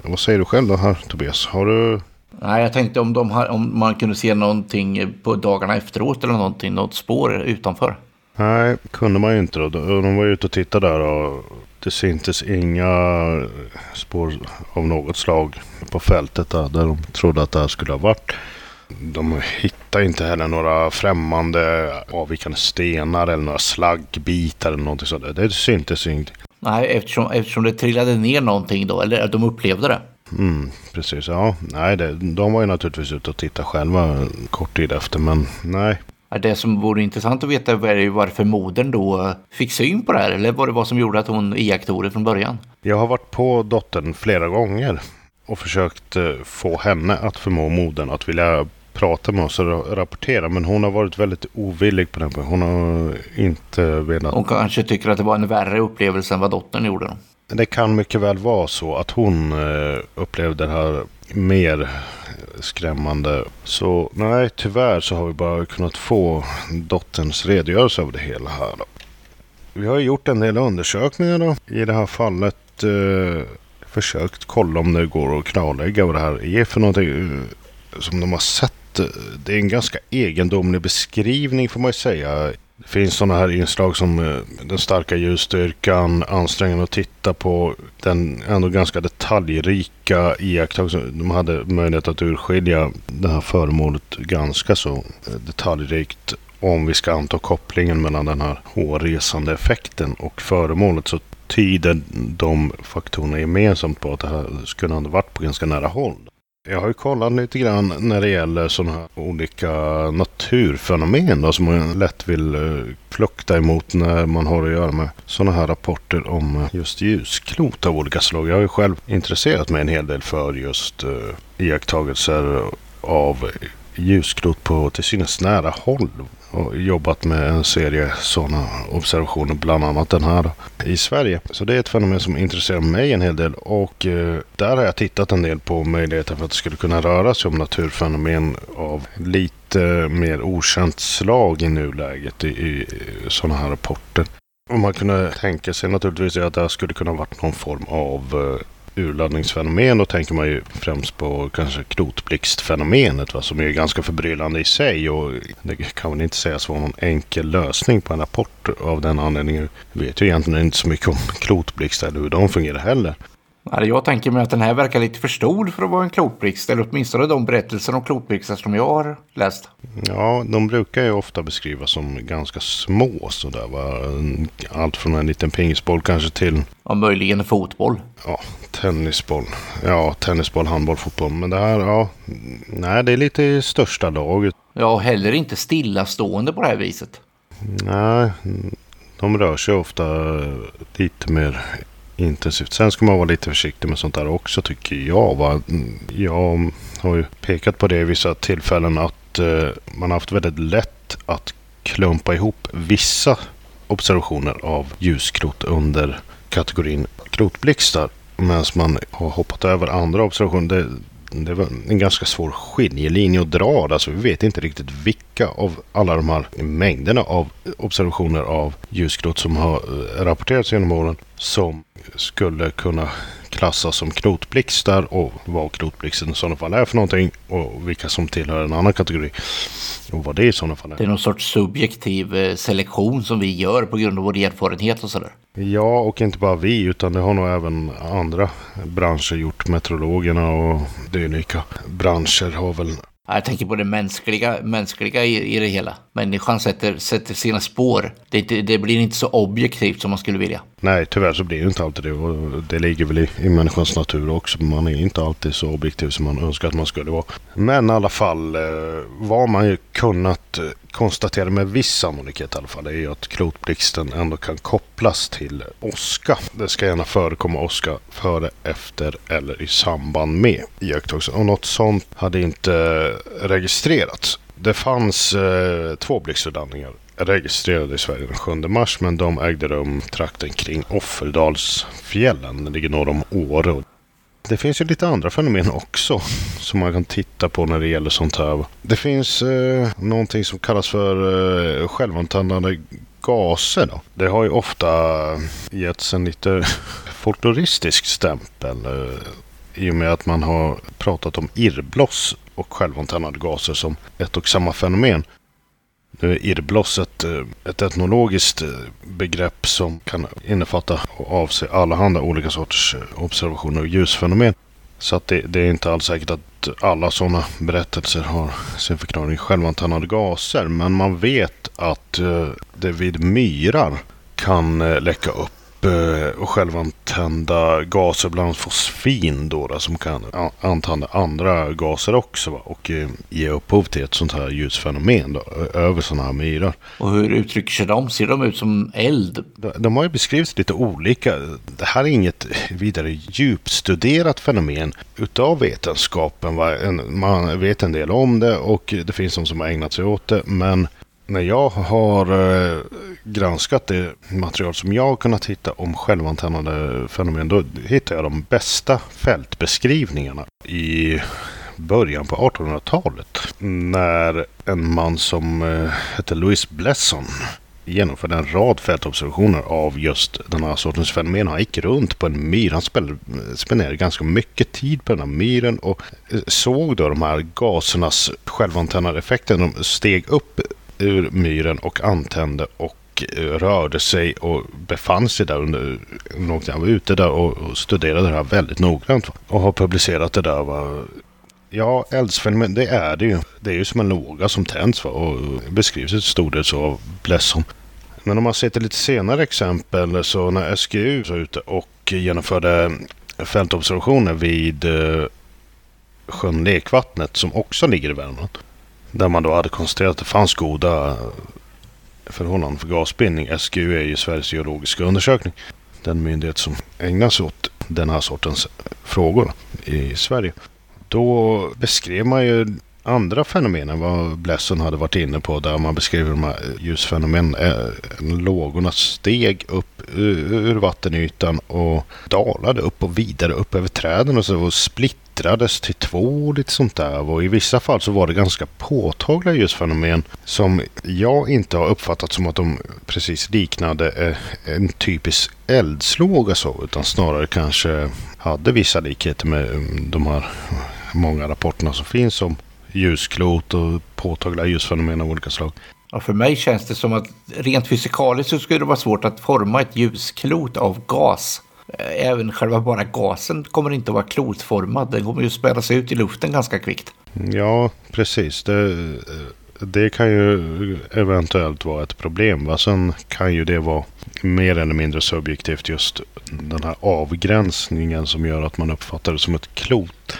vad säger du själv då här Tobias? Har du... Nej, jag tänkte om, de har, om man kunde se någonting på dagarna efteråt eller någonting, något spår utanför. Nej, kunde man ju inte då. De var ju ute och tittade där och det syntes inga spår av något slag på fältet där, där de trodde att det här skulle ha varit. De hittade inte heller några främmande avvikande stenar eller några slaggbitar eller någonting sådant. Det syntes ingenting. Nej, eftersom, eftersom det trillade ner någonting då, eller de upplevde det. Mm, precis, ja. Nej, det, de var ju naturligtvis ute och tittade själva kort tid efter, men nej. Det som vore intressant att veta är ju varför modern då fick syn på det här, eller vad det var som gjorde att hon iakttog det från början. Jag har varit på dottern flera gånger och försökt eh, få henne att förmå modern att vilja prata med oss och ra- rapportera. Men hon har varit väldigt ovillig på den punkten. Hon har inte velat. Hon kanske tycker att det var en värre upplevelse än vad dottern gjorde. Då. Det kan mycket väl vara så att hon eh, upplevde det här mer skrämmande. Så nej, tyvärr så har vi bara kunnat få dotterns redogörelse av det hela här. Då. Vi har gjort en del undersökningar då. I det här fallet eh, försökt kolla om det går att klarlägga vad det här är för någonting eh, som de har sett. Det är en ganska egendomlig beskrivning får man ju säga. Det finns sådana här inslag som eh, den starka ljusstyrkan, ansträngande att titta på, den ändå ganska detaljrika iakttagelsen. De hade möjlighet att urskilja det här föremålet ganska så eh, detaljrikt. Om vi ska anta kopplingen mellan den här hårresande effekten och föremålet så tyder de faktorerna gemensamt på att det här skulle ha varit på ganska nära håll. Jag har ju kollat lite grann när det gäller sådana här olika naturfenomen då, som man lätt vill eh, flukta emot när man har att göra med sådana här rapporter om eh, just ljusklot av olika slag. Jag har ju själv intresserat mig en hel del för just uh, iakttagelser av ljusklot på till synes nära håll och jobbat med en serie sådana observationer, bland annat den här i Sverige. Så det är ett fenomen som intresserar mig en hel del och eh, där har jag tittat en del på möjligheten för att det skulle kunna röra sig om naturfenomen av lite mer okänt slag i nuläget i, i eh, sådana här rapporter. Och man kunde tänka sig naturligtvis att det här skulle kunna varit någon form av eh, urladdningsfenomen. Då tänker man ju främst på kanske krotblixtfenomenet va, som är ganska förbryllande i sig. Och det kan väl inte sägas vara någon enkel lösning på en rapport av den anledningen. Vi vet ju egentligen inte så mycket om klotblixtar eller hur de fungerar heller. Jag tänker mig att den här verkar lite för stor för att vara en klotblixt. Eller åtminstone de berättelser om klotblixtar som jag har läst. Ja, de brukar ju ofta beskrivas som ganska små sådär va. Allt från en liten pingisboll kanske till... Ja, möjligen en fotboll. Ja, tennisboll. Ja, tennisboll, handboll, fotboll. Men det här, ja. Nej, det är lite i största laget. Ja, heller inte stillastående på det här viset. Nej, de rör sig ofta lite mer intensivt. Sen ska man vara lite försiktig med sånt där också tycker jag. Va? Mm, jag har ju pekat på det i vissa tillfällen att eh, man har haft väldigt lätt att klumpa ihop vissa observationer av ljuskrot under kategorin krotblixtar. Medan man har hoppat över andra observationer. Det, det var en ganska svår skiljelinje att dra. Alltså vi vet inte riktigt vilka av alla de här mängderna av observationer av ljuskrot som har eh, rapporterats genom åren som skulle kunna klassas som knotblixtar och vad knotblixten i sådana fall är för någonting och vilka som tillhör en annan kategori och vad det i sådana fall är. Det är någon sorts subjektiv eh, selektion som vi gör på grund av vår erfarenhet och sådär. Ja, och inte bara vi utan det har nog även andra branscher gjort. Meteorologerna och dylika branscher har väl jag tänker på det mänskliga, mänskliga i, i det hela. Människan sätter, sätter sina spår. Det, det, det, blir inte så objektivt som man skulle vilja. Nej, tyvärr så blir det inte alltid det. Och det ligger väl i, i människans natur också. Man är inte alltid så objektiv som man önskar att man skulle vara. Men i alla fall, eh, vad man ju kunnat eh, konstaterar med viss sannolikhet i alla fall är ju att klotblixten ändå kan kopplas till åska. Det ska gärna förekomma åska före, efter eller i samband med iakttagelsen. Och något sånt hade inte registrerats. Det fanns eh, två blixtförlandningar registrerade i Sverige den 7 mars men de ägde rum trakten kring Offerdalsfjällen. Det ligger norr om Åre. Det finns ju lite andra fenomen också som man kan titta på när det gäller sånt här. Det finns eh, någonting som kallas för eh, självantändande gaser. Då. Det har ju ofta getts en lite folkloristisk stämpel eh, i och med att man har pratat om irrbloss och självantändande gaser som ett och samma fenomen. Nu är irrbloss eh, ett, etnologiskt eh, begrepp som kan innefatta och avse allehanda olika sorters eh, observationer och ljusfenomen. Så att det, det, är inte alls säkert att alla sådana berättelser har sin förklaring i självantändande gaser. Men man vet att det vid myrar kan läcka upp och självantända gaser, bland annat fosfin då, då som kan antända andra gaser också va? och eh, ge upphov till ett sånt här ljusfenomen då, över sådana här myrar. Och hur uttrycker sig de? Ser de ut som eld? De, de har ju beskrivits lite olika. Det här är inget vidare djupstuderat fenomen utav vetenskapen. Va? Man vet en del om det och det finns de som har ägnat sig åt det men när jag har eh, granskat det material som jag har kunnat hitta om självantändande fenomen då hittar jag de bästa fältbeskrivningarna i början på 1800-talet. När en man som eh, hette Louis Blesson genomförde en rad fältobservationer av just den här sortens fenomen. Han gick runt på en myr. Han spenderade ganska mycket tid på den här myren och eh, såg då de här gasernas självantändande effekter. De steg upp ur myren och antände och eh, rörde sig och befann sig där under långt Han var ute där och studerade det här väldigt noggrant. Och har publicerat det där. Va? Ja, eldsfenomen, det är det ju. Det är ju som en låga som tänds va? och beskrivs till stor del så av Blesson. Men om man ser till lite senare exempel så när SGU var ute och genomförde fältobservationer vid eh, sjön Lekvattnet som också ligger i Värmland. Där man då hade konstaterat att det fanns goda förhållanden för gasbindning. SGU är ju Sveriges geologiska undersökning. Den myndighet som ägnar sig åt den här sortens frågor i Sverige. Då beskrev man ju andra fenomen än vad Blesson hade varit inne på där man beskriver de här ljusfenomenen. Eh, lågorna steg upp ur vattenytan och dalade upp och vidare upp över träden och så och splittrades till två och lite sånt där. Och i vissa fall så var det ganska påtagliga ljusfenomen som jag inte har uppfattat som att de precis liknade eh, en typisk eldslåga så utan snarare kanske hade vissa likheter med eh, de här många rapporterna som finns om ljusklot och påtagliga ljusfenomen av olika slag. Ja, för mig känns det som att rent fysikaliskt så skulle det vara svårt att forma ett ljusklot av gas. Även själva bara gasen kommer inte att vara klotformad. Den kommer ju spädas ut i luften ganska kvickt. Ja, precis. Det, det kan ju eventuellt vara ett problem. Va? Sen kan ju det vara mer eller mindre subjektivt just den här avgränsningen som gör att man uppfattar det som ett klot.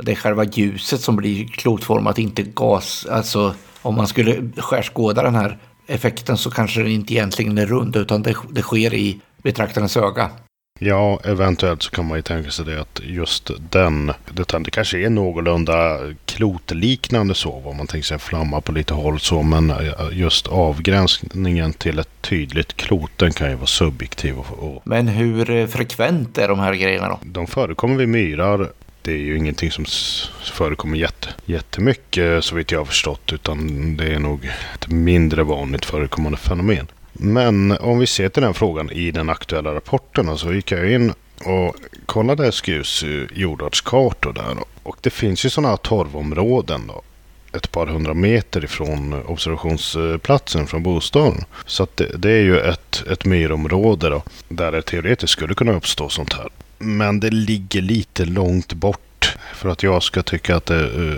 Det är själva ljuset som blir klotformat, inte gas. Alltså om man skulle skärskåda den här effekten så kanske den inte egentligen är rund utan det, det sker i betraktarens öga. Ja, eventuellt så kan man ju tänka sig det att just den detaljen, det kanske är någorlunda klotliknande så, vad man tänker sig flamma på lite håll så, men just avgränsningen till ett tydligt klot, den kan ju vara subjektiv. Och, och... Men hur frekvent är de här grejerna då? De förekommer vid myrar det är ju ingenting som förekommer jätte, jättemycket så vitt jag har förstått. Utan det är nog ett mindre vanligt förekommande fenomen. Men om vi ser till den frågan i den aktuella rapporten så gick jag in och kollade SGUs jordartskartor där. Och det finns ju sådana här torvområden då, ett par hundra meter ifrån observationsplatsen från bostaden. Så det, det, är ju ett, ett myrområde då, där det teoretiskt skulle kunna uppstå sånt här. Men det ligger lite långt bort för att jag ska tycka att det uh,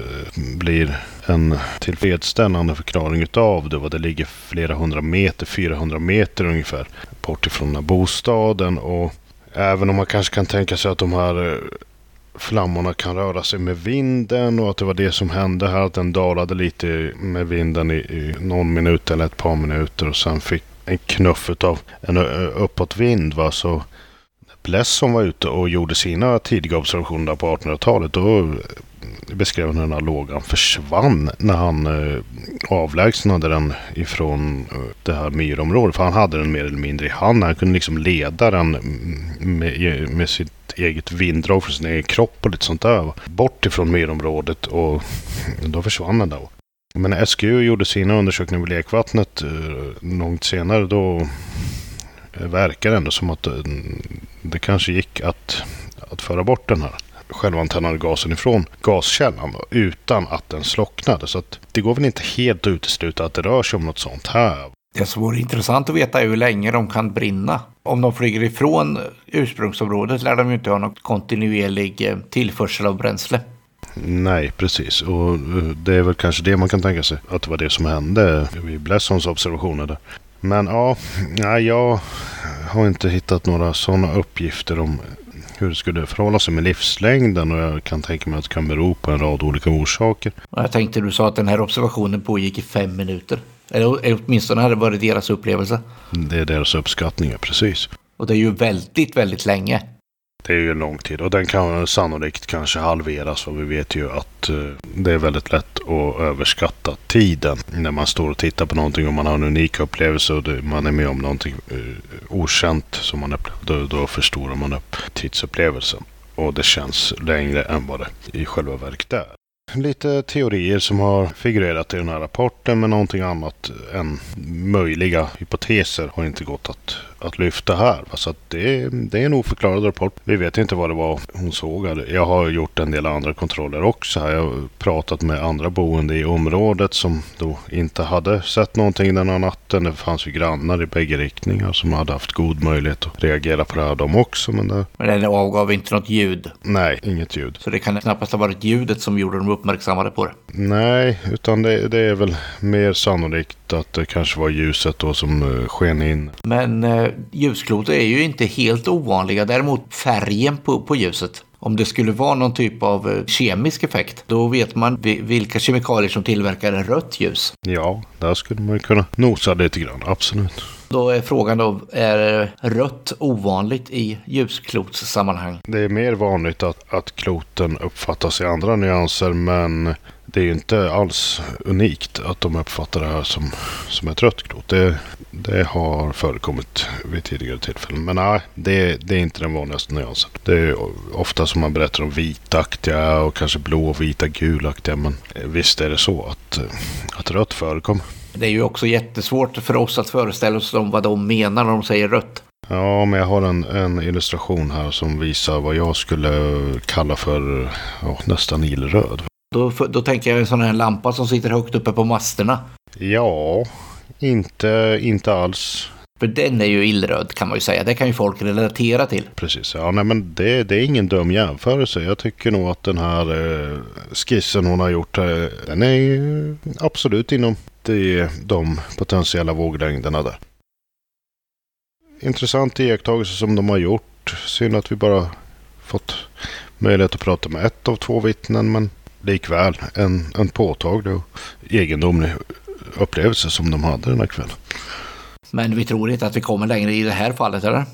blir en tillfredsställande förklaring utav det. Vad det ligger flera hundra meter, 400 meter ungefär bort ifrån den här bostaden. Och även om man kanske kan tänka sig att de här eh, uh, flammorna kan röra sig med vinden och att det var det som hände här. Att den dalade lite med vinden i, i någon minut eller ett par minuter och sen fick en knuff av en uppåtvind. Va? Så som var ute och gjorde sina tidiga observationer på 1800-talet. Då beskrev han den här lågan försvann när han eh, avlägsnade den ifrån eh, det här myrområdet. För han hade den mer eller mindre i hand. Han kunde liksom leda den med, med sitt eget vinddrag från sin egen kropp och lite sånt där. Bort ifrån myrområdet och då försvann den där. Men när SGU gjorde sina undersökningar vid lekvattnet eh, långt senare då verkar ändå som att eh, det kanske gick att, att föra bort den här självantänande gasen ifrån gaskällan då, utan att den slocknade. Så det går väl inte helt att utesluta att det rör sig om något sånt här. Det som vore intressant att veta är hur länge de kan brinna. Om de flyger ifrån ursprungsområdet lär de ju inte ha någon kontinuerlig eh, tillförsel av bränsle. Nej, precis. Och eh, det är väl kanske det man kan tänka sig. Att det var det som hände vid Blessons observationer. Där. Men ja, jag har inte hittat några sådana uppgifter om hur det skulle förhålla sig med livslängden och jag kan tänka mig att det kan bero på en rad olika orsaker. Jag tänkte du sa att den här observationen pågick i fem minuter. Eller åtminstone hade det varit deras upplevelse. Det är deras uppskattningar, precis. Och det är ju väldigt, väldigt länge. Det är ju en lång tid och den kan sannolikt kanske halveras för vi vet ju att eh, det är väldigt lätt att överskatta tiden när man står och tittar på någonting och man har en unik upplevelse och man är med om någonting eh, okänt som man upplever. Då förstorar man upp tidsupplevelsen och det känns längre än vad det i själva verket är lite teorier som har figurerat i den här rapporten men någonting annat än möjliga hypoteser har inte gått att, att lyfta här. Så det, det är en oförklarad rapport. Vi vet inte vad det var hon såg. Jag har gjort en del andra kontroller också. Jag har pratat med andra boende i området som då inte hade sett någonting den här natten. Det fanns ju grannar i bägge riktningar som hade haft god möjlighet att reagera på det här de också. Men, det... men den avgav inte något ljud? Nej, inget ljud. Så det kan knappast ha varit ljudet som gjorde dem uppmärksammade på det? Nej, utan det, det, är väl mer sannolikt att det kanske var ljuset då som uh, sken in. Men uh, ljuskloter är ju inte helt ovanliga. Däremot färgen på, på ljuset. Om det skulle vara någon typ av uh, kemisk effekt, då vet man vilka kemikalier som tillverkar rött ljus. Ja, där skulle man kunna nosa lite grann, absolut. Då är frågan då, är rött ovanligt i ljusklotssammanhang? Det är mer vanligt att, att kloten uppfattas i andra nyanser men det är ju inte alls unikt att de uppfattar det här som, som ett rött klot. Det, det har förekommit vid tidigare tillfällen. Men nej, det, det är inte den vanligaste nyansen. Det är ofta som man berättar om vitaktiga och kanske blå, vita, gulaktiga. Men visst är det så att, att rött förekommer. Det är ju också jättesvårt för oss att föreställa oss om vad de menar när de säger rött. Ja, men jag har en, en illustration här som visar vad jag skulle kalla för ja, nästan illröd. Då, då tänker jag en sån här lampa som sitter högt uppe på masterna. Ja, inte, inte alls. För den är ju illröd kan man ju säga. Det kan ju folk relatera till. Precis, ja nej, men det, det är ingen dum jämförelse. Jag tycker nog att den här eh, skissen hon har gjort, eh, den är ju absolut inom de, de potentiella våglängderna där. Intressant iakttagelse som de har gjort. Synd att vi bara fått möjlighet att prata med ett av två vittnen, men likväl en, en påtaglig och egendomlig upplevelse som de hade den här kvällen. Men vi tror inte att vi kommer längre i det här fallet, eller?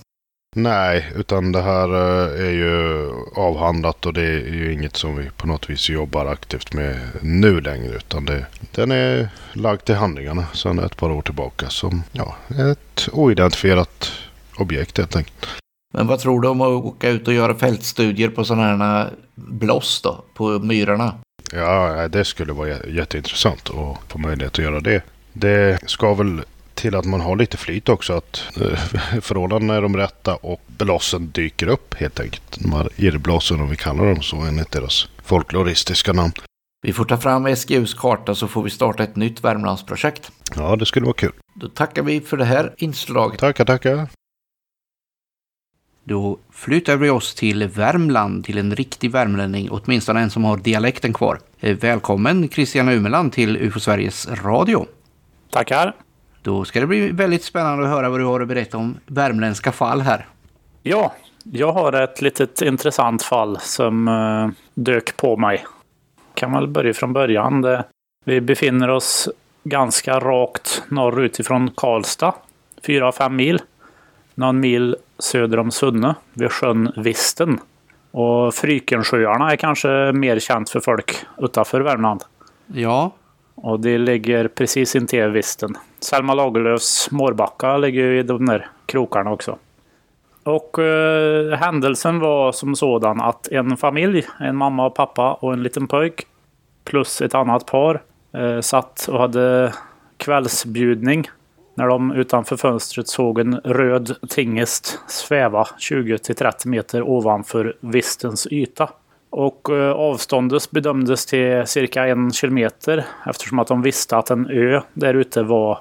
Nej, utan det här eh, är ju avhandlat och det är ju inget som vi på något vis jobbar aktivt med nu längre. Utan det, den är lagd till handlingarna sedan ett par år tillbaka som ja, ett oidentifierat objekt helt enkelt. Men vad tror du om att åka ut och göra fältstudier på sådana här bloss då, på myrorna? Ja, det skulle vara jätteintressant att få möjlighet att göra det. Det ska väl till att man har lite flyt också. Att eh, förhållandena är de rätta och blossen dyker upp helt enkelt. De här irrblossen om vi kallar dem så enligt deras folkloristiska namn. Vi får ta fram SGUs karta så får vi starta ett nytt Värmlandsprojekt. Ja, det skulle vara kul. Då tackar vi för det här inslaget. Tackar, tackar. Då flyttar vi oss till Värmland, till en riktig värmlänning, åtminstone en som har dialekten kvar. Eh, välkommen Christian Umeland till UFO Sveriges Radio. Tackar. Då ska det bli väldigt spännande att höra vad du har att berätta om värmländska fall här. Ja, jag har ett litet intressant fall som uh, dök på mig. Kan väl börja från början. Det, vi befinner oss ganska rakt norrut ifrån Karlstad. 4-5 mil. Någon mil söder om Sunne, vid sjön Visten. Och Frykensjöarna är kanske mer känt för folk utanför Värmland. Ja. Och det ligger precis intill Visten. Selma Lagerlöfs Mårbacka ligger ju i de där krokarna också. Och eh, händelsen var som sådan att en familj, en mamma och pappa och en liten pojk plus ett annat par eh, satt och hade kvällsbjudning när de utanför fönstret såg en röd tingest sväva 20-30 meter ovanför vistens yta. Och eh, avståndet bedömdes till cirka en kilometer eftersom att de visste att en ö där ute var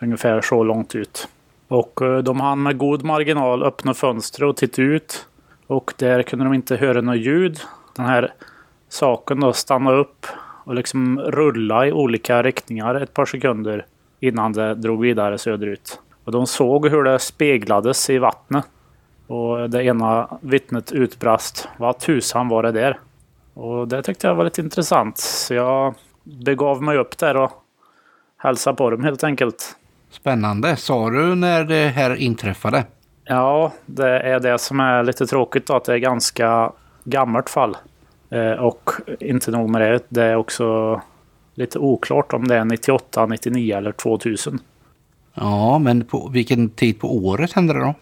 ungefär så långt ut. Och eh, de hann med god marginal öppna fönstret och titta ut. Och där kunde de inte höra något ljud. Den här saken då stannade upp och liksom rulla i olika riktningar ett par sekunder innan det drog vidare söderut. Och de såg hur det speglades i vattnet. Och det ena vittnet utbrast. Vad tusan var det där? Och det tyckte jag var lite intressant. Så jag begav mig upp där och hälsade på dem helt enkelt. Spännande. Sa du när det här inträffade? Ja, det är det som är lite tråkigt då, att det är ganska gammalt fall. Eh, och inte nog med det, det är också lite oklart om det är 98, 99 eller 2000. Ja, men på vilken tid på året hände det då?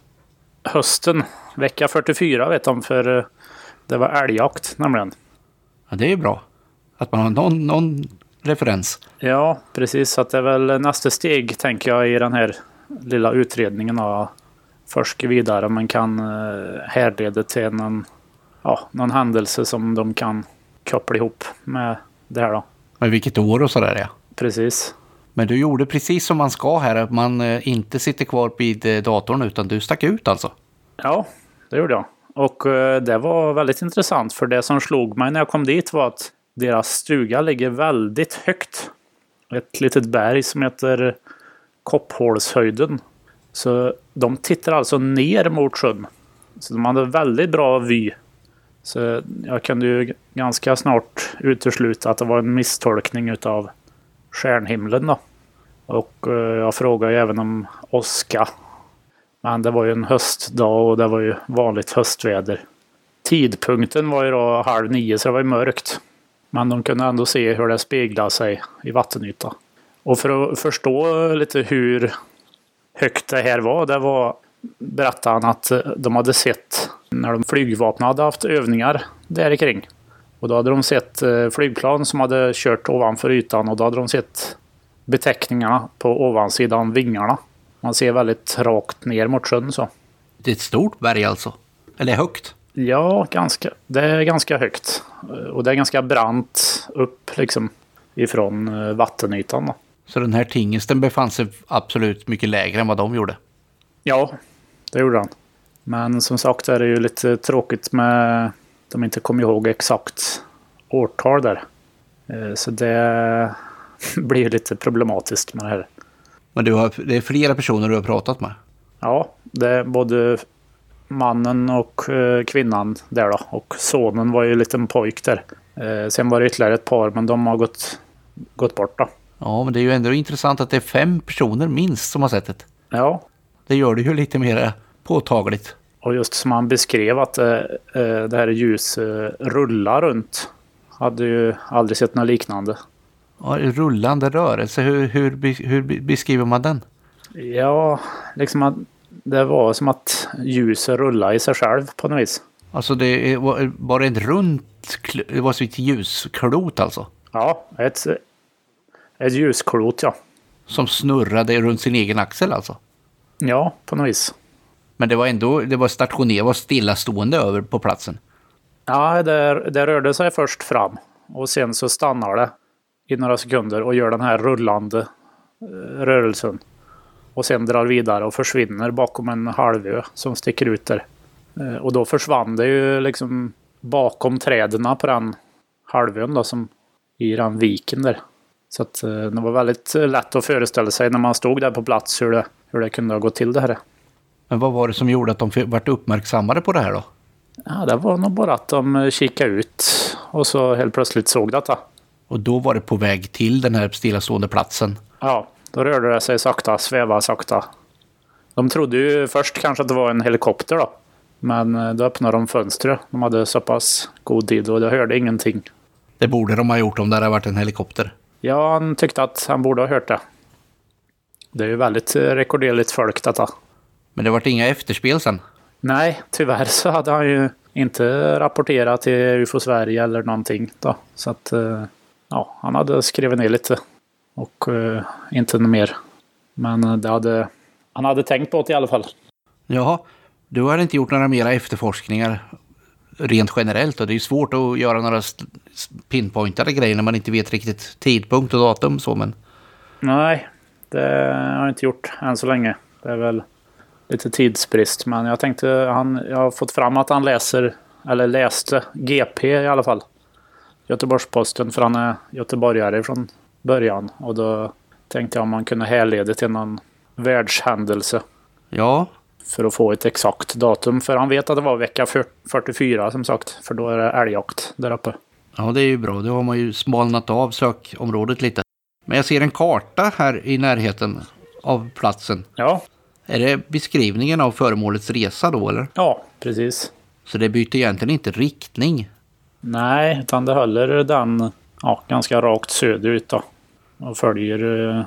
Hösten, vecka 44 vet de, för eh, det var älgjakt nämligen. Ja, det är bra. Att man har någon, någon referens. Ja, precis. Så att det är väl nästa steg, tänker jag, i den här lilla utredningen. Och forska vidare om man kan eh, härleda till någon, ja, någon händelse som de kan koppla ihop med det här då. Men vilket år och sådär ja. Precis. Men du gjorde precis som man ska här, att man eh, inte sitter kvar vid eh, datorn utan du stack ut alltså. Ja, det gjorde jag. Och det var väldigt intressant för det som slog mig när jag kom dit var att deras stuga ligger väldigt högt. Ett litet berg som heter Kopphålshöjden. Så de tittar alltså ner mot sjön. Så de hade väldigt bra vy. Så jag kunde ju ganska snart utesluta att det var en misstolkning utav stjärnhimlen då. Och eh, jag frågade ju även om åska. Men det var ju en höstdag och det var ju vanligt höstväder. Tidpunkten var ju då halv nio så det var ju mörkt. Men de kunde ändå se hur det speglade sig i vattenytan. Och för att förstå lite hur högt det här var, det var berättade han att de hade sett när de flygvapnet hade haft övningar där kring. Och då hade de sett eh, flygplan som hade kört ovanför ytan och då hade de sett beteckningarna på ovansidan vingarna. Man ser väldigt rakt ner mot sjön så. Det är ett stort berg alltså? Eller högt? Ja, ganska, det är ganska högt. Och det är ganska brant upp liksom ifrån eh, vattenytan. Då. Så den här tingesten befann sig absolut mycket lägre än vad de gjorde? Ja, det gjorde han. Men som sagt är det ju lite tråkigt med att de inte kommer ihåg exakt årtal där. Eh, Så det blir lite problematiskt med det här. Men du har, det är flera personer du har pratat med? Ja, det är både mannen och eh, kvinnan där då. Och sonen var ju en liten pojk där. Eh, Sen var det ytterligare ett par men de har gått, gått bort då. Ja, men det är ju ändå intressant att det är fem personer minst som har sett det. Ja, Det gör det ju lite mer påtagligt. och just som han beskrev att eh, eh, det här ljus eh, rullar runt. Hade ju aldrig sett något liknande. Ja, rullande rörelse, hur, hur, hur be- beskriver man den? Ja, liksom att det var som att ljuset rullade i sig själv på något vis. Alltså det var bara ett runt, det var som ett ljusklot alltså. Ja, ett, ett ljusklot ja. Som snurrade runt sin egen axel alltså. Ja, på något vis. Men det var ändå, det var stationerat, var stillastående över på platsen. Ja, det, det rörde sig först fram och sen så stannar det i några sekunder och gör den här rullande eh, rörelsen. Och sen drar vidare och försvinner bakom en halvö som sticker ut där. Eh, Och då försvann det ju liksom bakom träden på den halvön då som i den viken där. Så att eh, det var väldigt lätt att föreställa sig när man stod där på plats hur det, hur det kunde ha gått till det här. Men vad var det som gjorde att de vart uppmärksammade på det här då? Ja, det var nog bara att de kikade ut och så helt plötsligt såg detta. Och då var det på väg till den här stillastående platsen. Ja, då rörde det sig sakta, sväva sakta. De trodde ju först kanske att det var en helikopter då. Men eh, då öppnade de fönstret. De hade så pass god tid och de hörde ingenting. Det borde de ha gjort om det hade varit en helikopter. Ja, han tyckte att han borde ha hört det. Det är ju väldigt eh, rekorderligt folk detta. Men det vart inga efterspel sen. Nej, tyvärr så hade han ju inte rapporterat till UFO Sverige eller någonting då. Så att, eh, ja, han hade skrivit ner lite. Och eh, inte något mer. Men det hade, han hade tänkt på det i alla fall. Jaha, du har inte gjort några mera efterforskningar rent generellt och det är ju svårt att göra några pinpointade grejer när man inte vet riktigt tidpunkt och datum så men Nej, det har jag inte gjort än så länge. Det är väl lite tidsbrist. Men jag tänkte, han, jag har fått fram att han läser, eller läste GP i alla fall. Göteborgs-Posten, för han är göteborgare från början. Och då tänkte jag om man kunde härleda till någon världshändelse. ja, För att få ett exakt datum. För han vet att det var vecka 44 som sagt. För då är det älgjakt där uppe. ja det är ju bra. Då har man ju smalnat av sökområdet lite. Men jag ser en karta här i närheten av platsen. Ja, Är det beskrivningen av föremålets resa då eller? ja precis. Så det byter egentligen inte riktning. Nej, utan det håller den ja, ganska rakt söderut då. Och följer eh,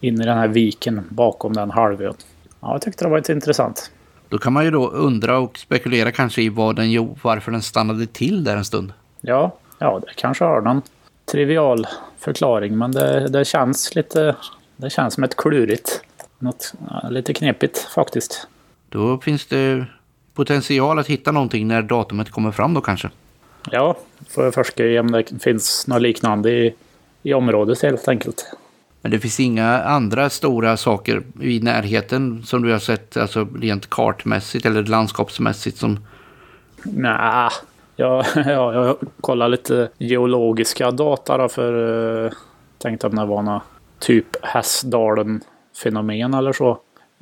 in i den här viken bakom den halvön. Ja, jag tyckte det var lite intressant. Då kan man ju då undra och spekulera kanske i vad den, varför den stannade till där en stund. Ja, ja det kanske har någon trivial förklaring, men det, det känns lite... Det känns som ett klurigt. Något lite knepigt faktiskt. Då finns det potential att hitta någonting när datumet kommer fram då kanske. Ja, får jag forska i om det finns något liknande i, i området helt enkelt. Men det finns inga andra stora saker i närheten som du har sett, alltså rent kartmässigt eller landskapsmässigt som... Nej, ja, ja, jag kollar lite geologiska data då för eh, tänkte om det var något typ Hässdalen-fenomen eller så.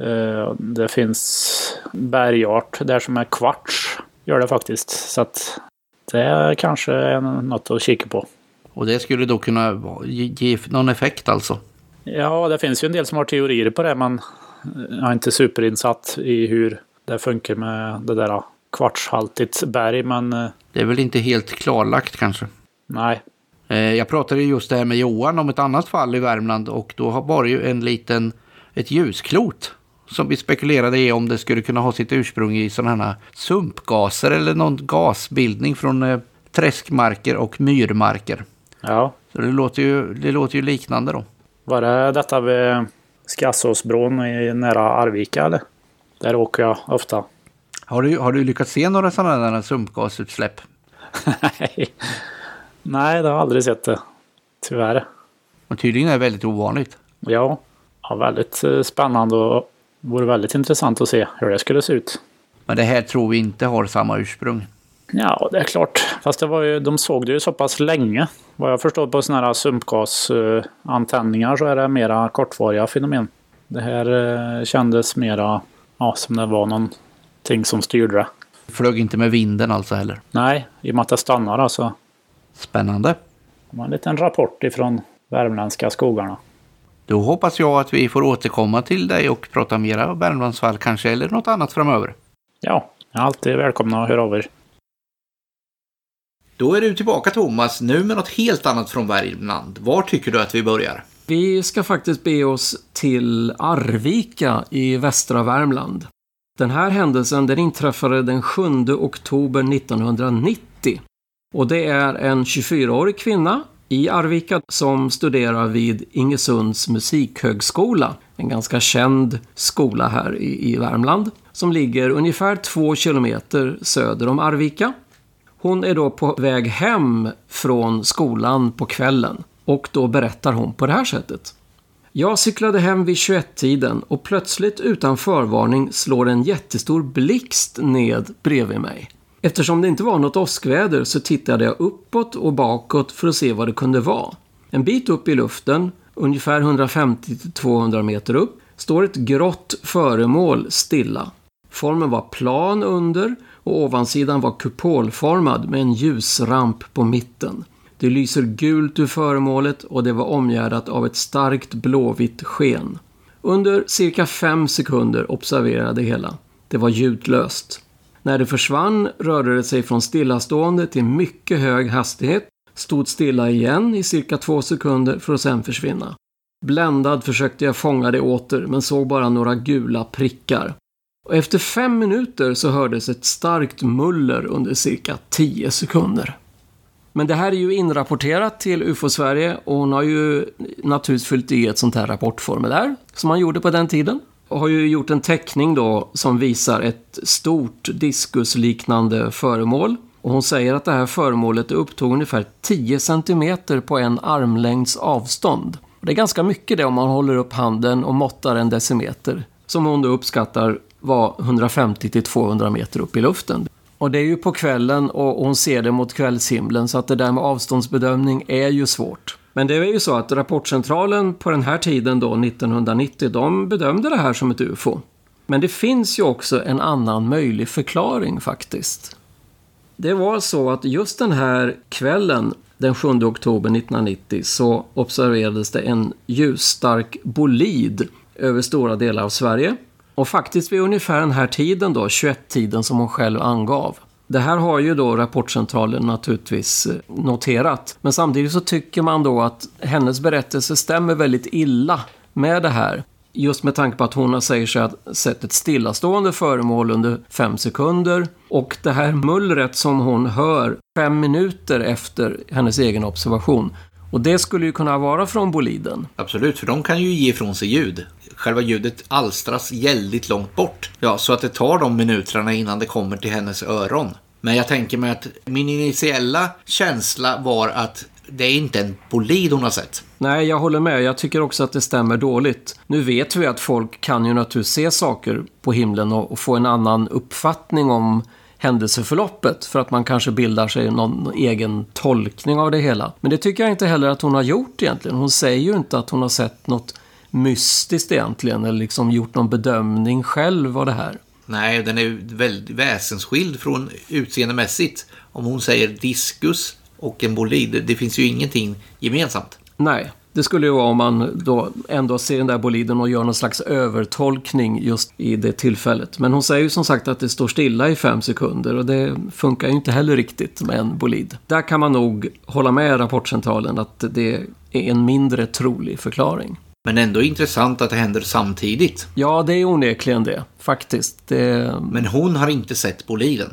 Eh, det finns bergart där som är kvarts, gör det faktiskt. Så att det kanske är något att kika på. Och det skulle då kunna ge, någon effekt alltså. Ja, det finns ju en del som har teorier på det, men jag är inte superinsatt i hur det funkar med det där kvartshaltigt berg, men eh, Det är väl inte helt klarlagt kanske. nej. Eh, Jag pratade just det här med Johan om ett annat fall i Värmland och då var det ju en liten, ett ljusklot som vi spekulerade i om det skulle kunna ha sitt ursprung i sådana här sumpgaser eller någon gasbildning från eh, träskmarker och myrmarker. Ja, Så det låter ju, det låter ju liknande då. var det detta vid Skassåsbron i nära Arvika eller? Där åker jag ofta. Har du, har du lyckats se några sådana där sumpgasutsläpp? Nej. Nej, det har jag aldrig sett det. Tyvärr. Och tydligen är det väldigt ovanligt. Ja, ja väldigt eh, spännande och vore väldigt intressant att se hur det skulle se ut. Men det här tror vi inte har samma ursprung. Ja, det är klart. Fast det var ju, de såg det ju så pass länge. Vad jag förstår på sådana här sumpgasantändningar så är det mera kortvariga fenomen. Det här eh, kändes mera ja, som det var någonting som styrde det. Flög inte med vinden alltså heller. Nej, i och med att det stannar alltså. Spännande. Det var en liten rapport ifrån värmländska skogarna. Då hoppas jag att vi får återkomma till dig och prata mera om Värmlandsfall kanske, eller något annat framöver. Ja, alltid välkomna att höra av er. Då är du tillbaka Thomas, nu med något helt annat från Värmland. Var tycker du att vi börjar? Vi ska faktiskt be oss till Arvika i västra Värmland. Den här händelsen den inträffade den 7 oktober 1990. Och det är en 24-årig kvinna i Arvika som studerar vid Ingesunds musikhögskola. En ganska känd skola här i, i Värmland. Som ligger ungefär två kilometer söder om Arvika. Hon är då på väg hem från skolan på kvällen. Och då berättar hon på det här sättet. Jag cyklade hem vid 21-tiden och plötsligt utan förvarning slår en jättestor blixt ned bredvid mig. Eftersom det inte var något åskväder så tittade jag uppåt och bakåt för att se vad det kunde vara. En bit upp i luften, ungefär 150-200 meter upp, står ett grått föremål stilla. Formen var plan under och ovansidan var kupolformad med en ljusramp på mitten. Det lyser gult ur föremålet och det var omgärdat av ett starkt blåvitt sken. Under cirka fem sekunder observerade jag det hela. Det var ljudlöst. När det försvann rörde det sig från stillastående till mycket hög hastighet, stod stilla igen i cirka två sekunder för att sedan försvinna. Bländad försökte jag fånga det åter men såg bara några gula prickar. Och efter fem minuter så hördes ett starkt muller under cirka tio sekunder. Men det här är ju inrapporterat till UFO-Sverige och hon har ju naturligtvis fyllt i ett sånt här rapportformulär som man gjorde på den tiden. Och har ju gjort en teckning då som visar ett stort diskusliknande föremål. Och hon säger att det här föremålet upptog ungefär 10 cm på en armlängds avstånd. Och det är ganska mycket det om man håller upp handen och måttar en decimeter. Som hon då uppskattar var 150-200 meter upp i luften. Och det är ju på kvällen och hon ser det mot kvällshimlen så att det där med avståndsbedömning är ju svårt. Men det är ju så att Rapportcentralen på den här tiden då, 1990, de bedömde det här som ett UFO. Men det finns ju också en annan möjlig förklaring faktiskt. Det var så att just den här kvällen, den 7 oktober 1990, så observerades det en ljusstark bolid över stora delar av Sverige. Och faktiskt vid ungefär den här tiden då, 21-tiden som hon själv angav. Det här har ju då Rapportcentralen naturligtvis eh, noterat. Men samtidigt så tycker man då att hennes berättelse stämmer väldigt illa med det här. Just med tanke på att hon säger sig ha sett ett stillastående föremål under fem sekunder. Och det här mullret som hon hör fem minuter efter hennes egen observation. Och det skulle ju kunna vara från boliden. Absolut, för de kan ju ge ifrån sig ljud. Själva ljudet alstras väldigt långt bort. Ja, så att det tar de minuterna innan det kommer till hennes öron. Men jag tänker mig att min initiella känsla var att det är inte en bolid hon har sett. Nej, jag håller med. Jag tycker också att det stämmer dåligt. Nu vet vi att folk kan ju naturligtvis se saker på himlen och, och få en annan uppfattning om händelseförloppet för att man kanske bildar sig någon egen tolkning av det hela. Men det tycker jag inte heller att hon har gjort egentligen. Hon säger ju inte att hon har sett något mystiskt egentligen eller liksom gjort någon bedömning själv av det här. Nej, den är väldigt väsensskild från utseendemässigt. Om hon säger diskus och en bolid, det finns ju ingenting gemensamt. Nej, Det skulle ju vara om man då ändå ser den där boliden och gör någon slags övertolkning just i det tillfället. Men hon säger ju som sagt att det står stilla i fem sekunder och det funkar ju inte heller riktigt med en bolid. Där kan man nog hålla med Rapportcentralen att det är en mindre trolig förklaring. Men ändå intressant att det händer samtidigt. Ja, det är onekligen det, faktiskt. Det... Men hon har inte sett boliden.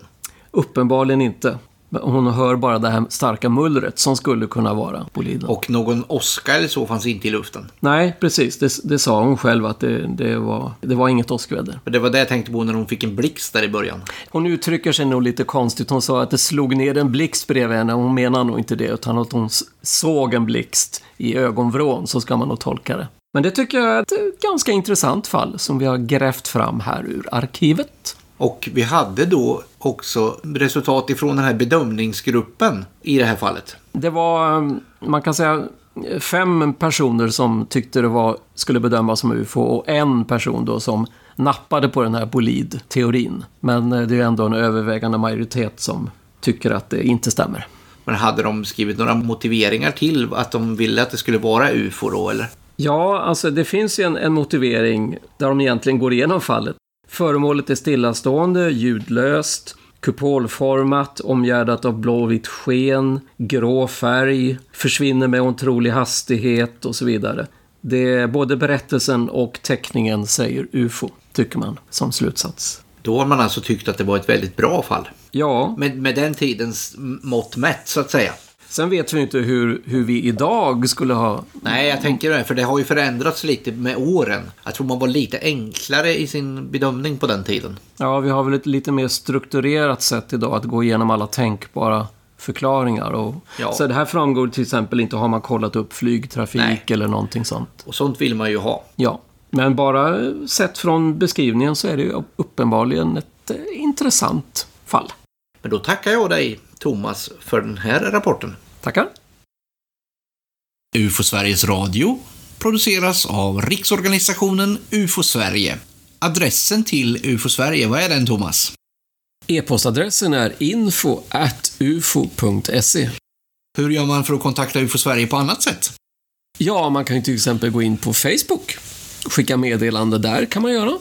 Uppenbarligen inte. Hon hör bara det här starka mullret som skulle kunna vara boliden. Och någon åska eller så fanns inte i luften. Nej, precis. Det, det sa hon själv att det, det, var, det var inget åskväder. Det var det jag tänkte på när hon fick en blixt där i början. Hon uttrycker sig nog lite konstigt. Hon sa att det slog ner en blixt bredvid henne. Hon menar nog inte det, utan att hon såg en blixt i ögonvrån. Så ska man nog tolka det. Men det tycker jag är ett ganska intressant fall som vi har grävt fram här ur arkivet. Och vi hade då också resultat ifrån den här bedömningsgruppen i det här fallet. Det var, um, man kan säga, fem personer som tyckte det var, skulle bedömas som UFO och en person då som nappade på den här bolid-teorin. Men eh, det är ju ändå en övervägande majoritet som tycker att det inte stämmer. Men hade de skrivit några motiveringar till att de ville att det skulle vara UFO då, eller? Ja, alltså det finns ju en, en motivering där de egentligen går igenom fallet. Föremålet är stillastående, ljudlöst, kupolformat, omgärdat av blåvitt sken, grå färg, försvinner med otrolig hastighet och så vidare. Det både berättelsen och teckningen säger UFO, tycker man som slutsats. Då har man alltså tyckt att det var ett väldigt bra fall. Ja. Med, med den tidens mått mätt, så att säga. Sen vet vi inte hur, hur vi idag skulle ha... Nej, jag tänker det. För det har ju förändrats lite med åren. Jag tror man var lite enklare i sin bedömning på den tiden. Ja, vi har väl ett lite mer strukturerat sätt idag att gå igenom alla tänkbara förklaringar. Och, ja. Så det här framgår till exempel inte har man kollat upp flygtrafik Nej. eller någonting sånt. Och sånt vill man ju ha. Ja, men bara sett från beskrivningen så är det ju uppenbarligen ett eh, intressant fall. Men då tackar jag dig, Thomas, för den här rapporten. Tackar. UFO Sveriges Radio produceras av Riksorganisationen UFO Sverige. Adressen till UFO Sverige, vad är den Thomas? E-postadressen är info.ufo.se. Hur gör man för att kontakta UFO Sverige på annat sätt? Ja, man kan ju till exempel gå in på Facebook. Skicka meddelande där kan man göra.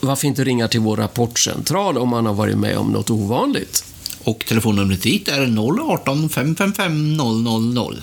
Varför inte ringa till vår rapportcentral om man har varit med om något ovanligt? Och telefonnumret dit är 018 555 000.